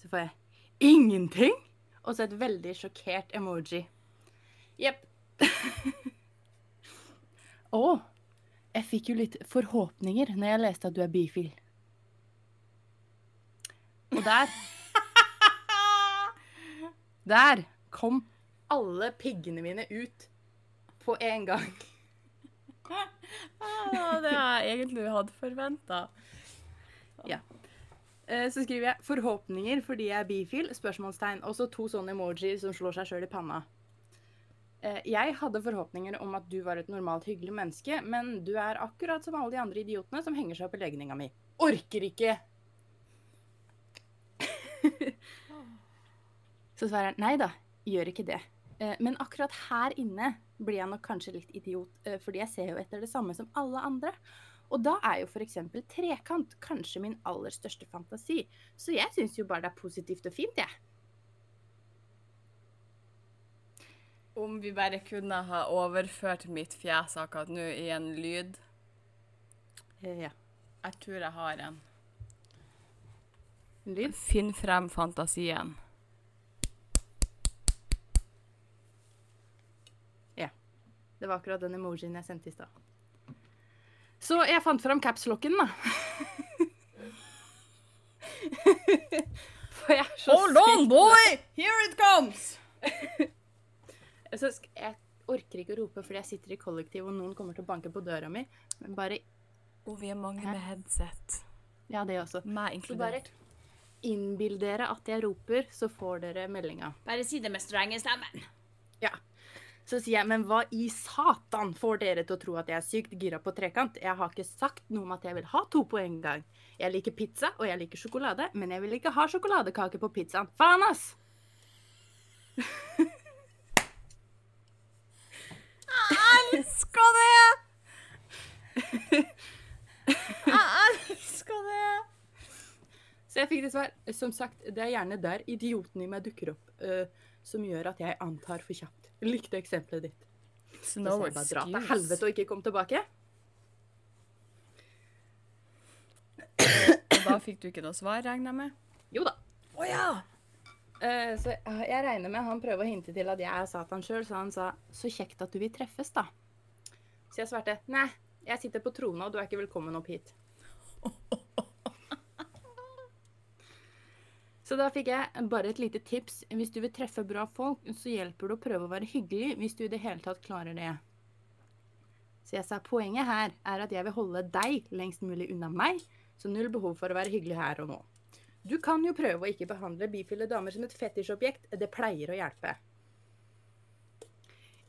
Så får jeg Ingenting? Og så et veldig sjokkert emoji. Jepp. [LAUGHS] Å, jeg fikk jo litt forhåpninger når jeg leste at du er bifil. Og der [LAUGHS] Der kom alle piggene mine ut på en gang. Ah, det har jeg egentlig hadde forventa. Ja. Så skriver jeg 'forhåpninger fordi jeg er bifil', spørsmålstegn. Og så to sånne emojier som slår seg sjøl i panna. Eh, Jeg hadde forhåpninger om at du var et normalt hyggelig menneske, men du er akkurat som alle de andre idiotene som henger seg opp i legninga mi. Orker ikke! [LAUGHS] Så svarer han nei da, gjør ikke det. Eh, Men akkurat her inne blir jeg nok kanskje litt idiot, eh, fordi jeg ser jo etter det samme som alle andre. Og da er jo f.eks. trekant kanskje min aller største fantasi. Så jeg syns jo bare det er positivt og fint, jeg. Om vi bare kunne ha overført mitt fjes akkurat nå i en lyd. Eh, Ja. Jeg tror jeg har en. En lyd? Finn frem fantasien. Det var akkurat den emojien jeg sendte i stad. Så jeg fant fram capslocken, da. For jeg er så sykt- boy! Here it comes! Jeg orker ikke å rope fordi jeg sitter i kollektiv og noen kommer til å banke på døra mi. Men bare Og vi er mange med headset. Ja, det også. Meg Så bare inkludert. innbill dere at jeg roper, så får dere meldinga. Bare si det med strenge stemmen. Ja. Så sier jeg, men hva i satan får dere til å tro at jeg er sykt gira på trekant? Jeg har ikke sagt noe om at jeg vil ha to på en gang. Jeg liker pizza, og jeg liker sjokolade, men jeg vil ikke ha sjokoladekake på pizzaen. Faen, ass! Jeg Elsker det! Jeg elsker det! Så jeg fikk det svar. Som sagt, det er gjerne der idioten i meg dukker opp, øh, som gjør at jeg antar for kjapt. Likte eksempelet ditt. Så No så jeg bare dra til helvete og ikke kom tilbake. Og da fikk du ikke noe svar, regner jeg med? Jo da. Å ja! Uh, så jeg jeg regner med han prøver å hinte til at jeg er Satan sjøl, så han sa 'så kjekt at du vil treffes', da. Så jeg svarte 'nei, jeg sitter på trona, og du er ikke velkommen opp hit'. [LAUGHS] Så da fikk jeg bare et lite tips. Hvis du vil treffe bra folk, så hjelper det å prøve å være hyggelig hvis du i det hele tatt klarer det. Så jeg sa poenget her er at jeg vil holde deg lengst mulig unna meg, så null behov for å være hyggelig her og nå. Du kan jo prøve å ikke behandle bifile damer som et fetisjobjekt. Det pleier å hjelpe.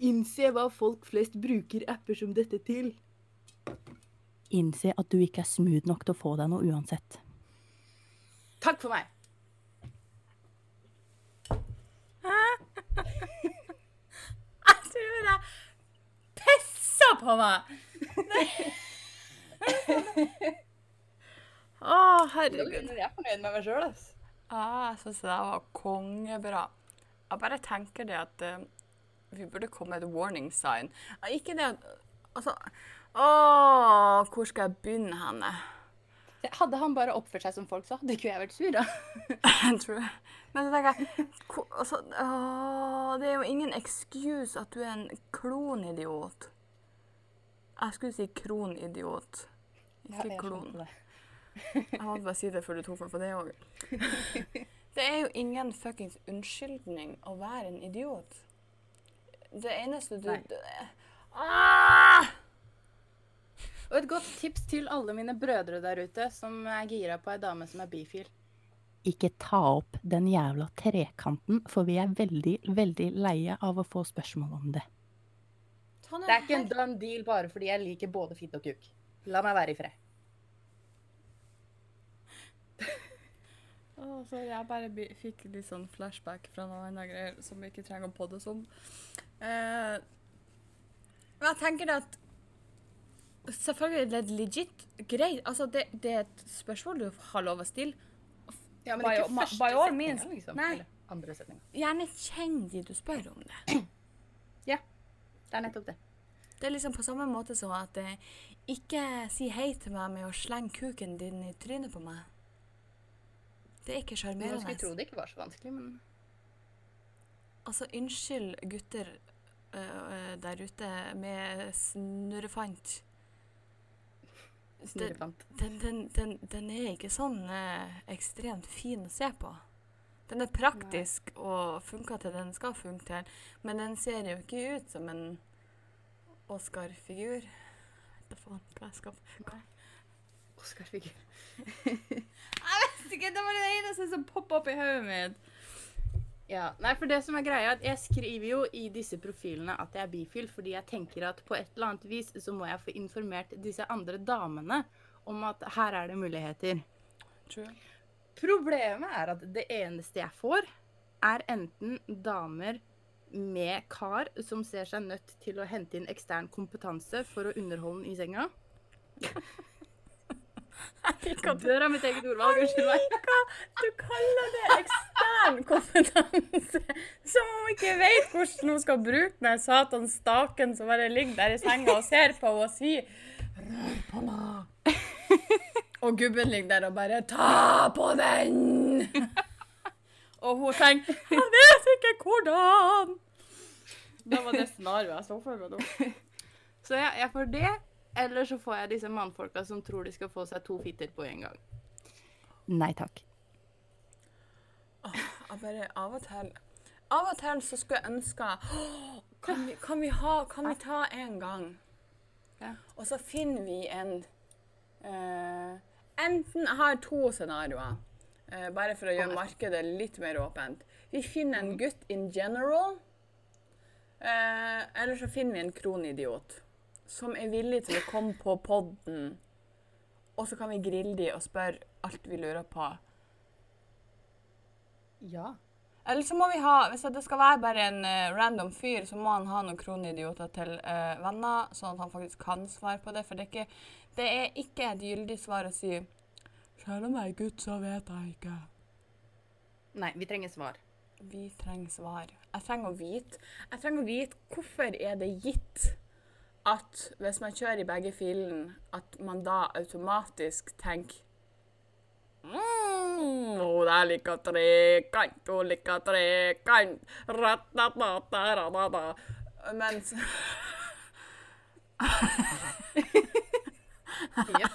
Innse hva folk flest bruker apper som dette til. Innse at du ikke er smooth nok til å få deg noe uansett. Takk for meg. Jeg tror jeg pissa på meg! Å, herregud. Jeg er fornøyd med meg sjøl. Ah, jeg syns det var kongebra. Jeg bare tenker det at uh, vi burde komme med et warning sign. Ikke det at Altså Å, hvor skal jeg begynne henne? Hadde han bare oppført seg som folk, sa, hadde ikke jeg vært sur. da. [LAUGHS] Jeg tror Men så tenker jeg hvor, altså, å, Det er jo ingen excuse at du er en klonidiot. Jeg skulle si kronidiot. Ikke klon. Jeg måtte bare si det før du tok meg på det òg. [LAUGHS] Det er jo ingen fuckings unnskyldning å være en idiot. Det eneste du ah! Og et godt tips til alle mine brødre der ute som er gira på ei dame som er bifil. Ikke ta opp den jævla trekanten, for vi er veldig, veldig leie av å få spørsmål om det. Ned Det er ikke en done deal bare fordi jeg liker både fitte og kuk. La meg være i fred. Oh, sorry, jeg bare fikk litt sånn flashback fra noen andre greier som vi ikke trenger å poddes om. Eh, men jeg tenker at Selvfølgelig er det legit greit. Altså, det, det er et spørsmål du har lov å stille. Ja, men ikke første by all means. liksom. Nei. Gjerne kjenn de du spør om det. Det er nettopp det. Det er liksom på samme måte som at eh, ikke si hei til meg med å slenge kuken din i trynet på meg. Det er ikke Man skulle sjarmerende. tro det ikke var så vanskelig, men Altså, unnskyld gutter øh, der ute med snurrefant. Snurrefant. den, den, den, den er ikke sånn eh, ekstremt fin å se på. Den er praktisk og funker til den skal funke til, men den ser jo ikke ut som en Oscar-figur. Vet da faen hva jeg skal hva? Oscar-figur. [LAUGHS] Jeg vet ikke, det var det eneste som poppa opp i hodet mitt. Ja, nei, for det som er greia, at jeg skriver jo i disse profilene at jeg er bifil, fordi jeg tenker at på et eller annet vis så må jeg få informert disse andre damene om at her er det muligheter. True. Problemet er at det eneste jeg får, er enten damer med kar som ser seg nødt til å hente inn ekstern kompetanse for å underholde den i senga. Dør av mitt eget ordvalg, unnskyld meg. Du kaller det ekstern kompetanse. Som om hun ikke vet hvordan hun skal bruke den satans staken som bare ligger der i senga og ser på henne og sier Rør på meg. Og gubben ligger der og bare Ta på den! [LAUGHS] Og hun tenker Jeg vet ikke hvordan. Da var det scenarioet jeg så for meg nå. [LAUGHS] Så jeg, jeg får det, eller så får jeg disse mannfolka som tror de skal få seg to fitter på en gang. Nei takk. Jeg bare av og til Av og til så skulle jeg ønske «Åh, kan vi, kan, vi ha, kan vi ta en gang? Ja. Og så finner vi en eh, Enten Jeg har to scenarioer, eh, bare for å gjøre markedet litt mer åpent. Vi finner en gutt in general Eh, eller så finner vi en kronidiot som er villig til å komme på podden, og så kan vi grille de og spørre alt vi lurer på. Ja. Eller så må vi ha, hvis det skal være bare en uh, random fyr, så må han ha noen kronidioter til uh, venner, sånn at han faktisk kan svare på det. For det er ikke, det er ikke et gyldig svar å si Selv om jeg er gutt, så vet jeg ikke. Nei, vi trenger svar. Vi trenger svar. Jeg trenger å vite Jeg trenger å vite hvorfor er det gitt at hvis man kjører i begge filene, at man da automatisk tenker Mm, der liker trekant, hun liker trekant. Ratatatarada. Mens Jeg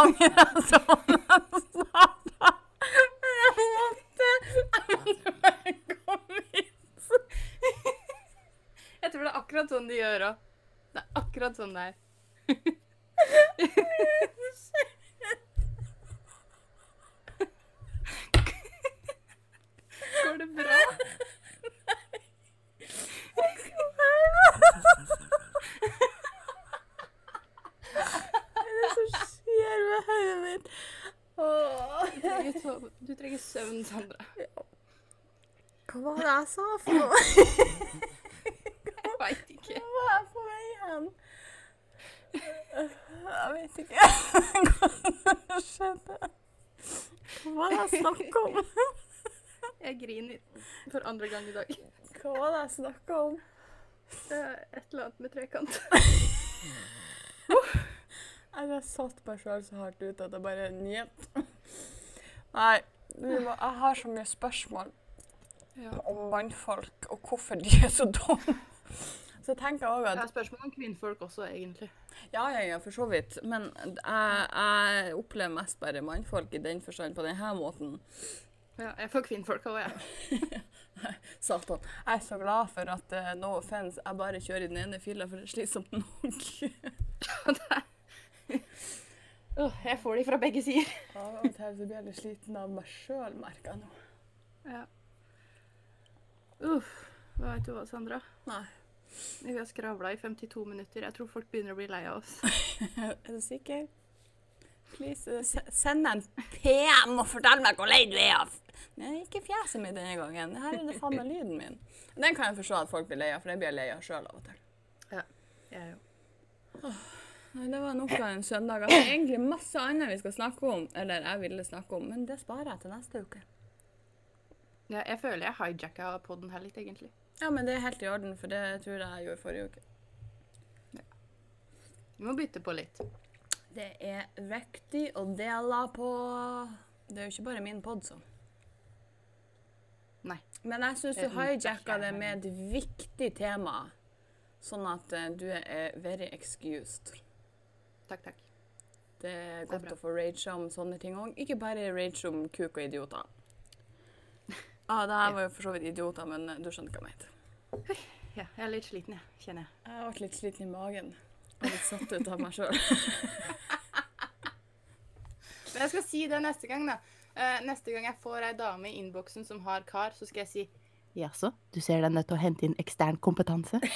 angrer sånn jeg starta. Jeg måtte Jeg måtte hit. Jeg tror det er akkurat sånn de gjør òg. Det er akkurat sånn det er. [LAUGHS] Går det bra? Hva er det som skjer med hodet mitt? Du trenger, du trenger søvn, Sandra. Hva var det jeg sa for noe? Jeg veit ikke. Hva var jeg på vei hen? Jeg vet ikke hva som skjedde. Hva var det jeg snakka om? Jeg griner for andre gang i dag. Hva var det jeg snakka om? Det er et eller annet med trekant. Jeg satt meg sjøl så hardt ut at jeg bare njet. Nei, jeg har så mye spørsmål Ja. om mannfolk og hvorfor de er så dumme. Så tenker jeg også at... at er spørsmål om kvinnfolk også, egentlig. Ja, ja, ja, for så vidt. Men jeg, jeg opplever mest bare mannfolk i den forstand på denne måten. Ja, jeg får kvinnfolk òg, jeg. [LAUGHS] Satan. Jeg er så glad for at uh, no offense, jeg bare kjører i den ene fila, for det er slitsomt nok. oh, [LAUGHS] jeg får de fra begge sider. Av og til blir jeg litt sliten av meg sjøl, merker jeg nå. Ja. Uff. Hva vet du hva, Sandra? Nei. Vi har skravla i 52 minutter. Jeg tror folk begynner å bli lei av oss. [LAUGHS] Er du sikker? Please, eh, se- send en PM og fortell meg hvor lei du er av. Nei, ikke fjeset mitt denne gangen. Her er det faen meg lyden min. Den kan jeg forstå at folk blir lei av, for det blir jeg lei av sjøl av og til. Ja, Jeg òg. Nei, Det var nok av en søndag. Det er egentlig masse annet vi skal snakke om, eller jeg ville snakke om, men det sparer jeg til neste uke. Ja, jeg føler jeg hijacka podden her litt, egentlig. Ja, men det er helt i orden, for det tror jeg jeg gjorde forrige uke. Vi må bytte på litt. Det er viktig å dele på Det er jo ikke bare min pod, så. Men jeg syns du Det hijacka det med et viktig tema, sånn at eh, du er very excused. Takk, takk. Det er godt godt er å få rage om sånne ting òg. Ikke bare rage om kuk og idioter. [LAUGHS] Ah, det her var jo for så vidt idioter, men eh, du skjønner hva jeg mente. Ja, jeg er litt sliten, jeg. Kjenner jeg. Jeg har vært litt sliten i magen. Og litt satt ut av meg sjøl. [LAUGHS] Men jeg skal si det neste gang, da. Eh, neste gang jeg får ei dame i innboksen som har kar, så skal jeg si Jaså, du ser deg nødt til å hente inn ekstern kompetanse? [LAUGHS]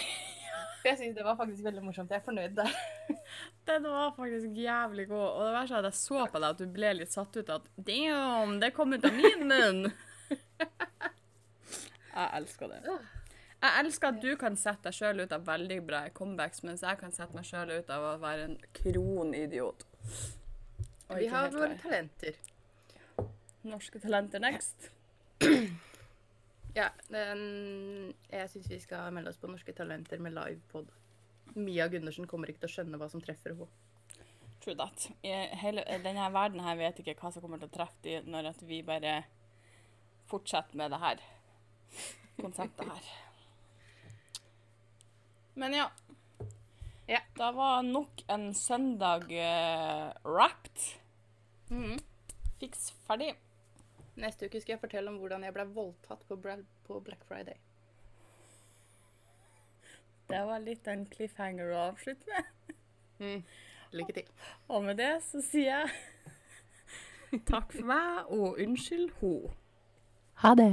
Jeg syns det var faktisk veldig morsomt. Jeg er fornøyd der. [LAUGHS] Den var faktisk jævlig god. Og det verste er at jeg så på deg at du ble litt satt ut. At damn, det kom ut av min munn! [LAUGHS] Jeg elsker det. Jeg elsker at du kan sette deg sjøl ut av veldig bra comebacks, mens jeg kan sette meg sjøl ut av å være en kronidiot. Vi har våre talenter. Norske talenter next. [CLEARS THROAT] Ja, den, jeg syns vi skal melde oss på Norske Talenter med livepod. Mia Gundersen kommer ikke til å skjønne hva som treffer henne. True that. I hele denne verden her vet ikke hva som kommer til å treffe dem når at vi bare fortsetter med det her konseptet her. Men ja. Ja. Da var nok en søndag uh, wrapped. Mhm. Fiks ferdig. Neste uke skal jeg fortelle om hvordan jeg ble voldtatt på, Bra på Black Friday. Det var litt en cliffhanger å avslutte med. Mm. Lykke til. Og med det så sier jeg takk for meg, og unnskyld ho. Ha det.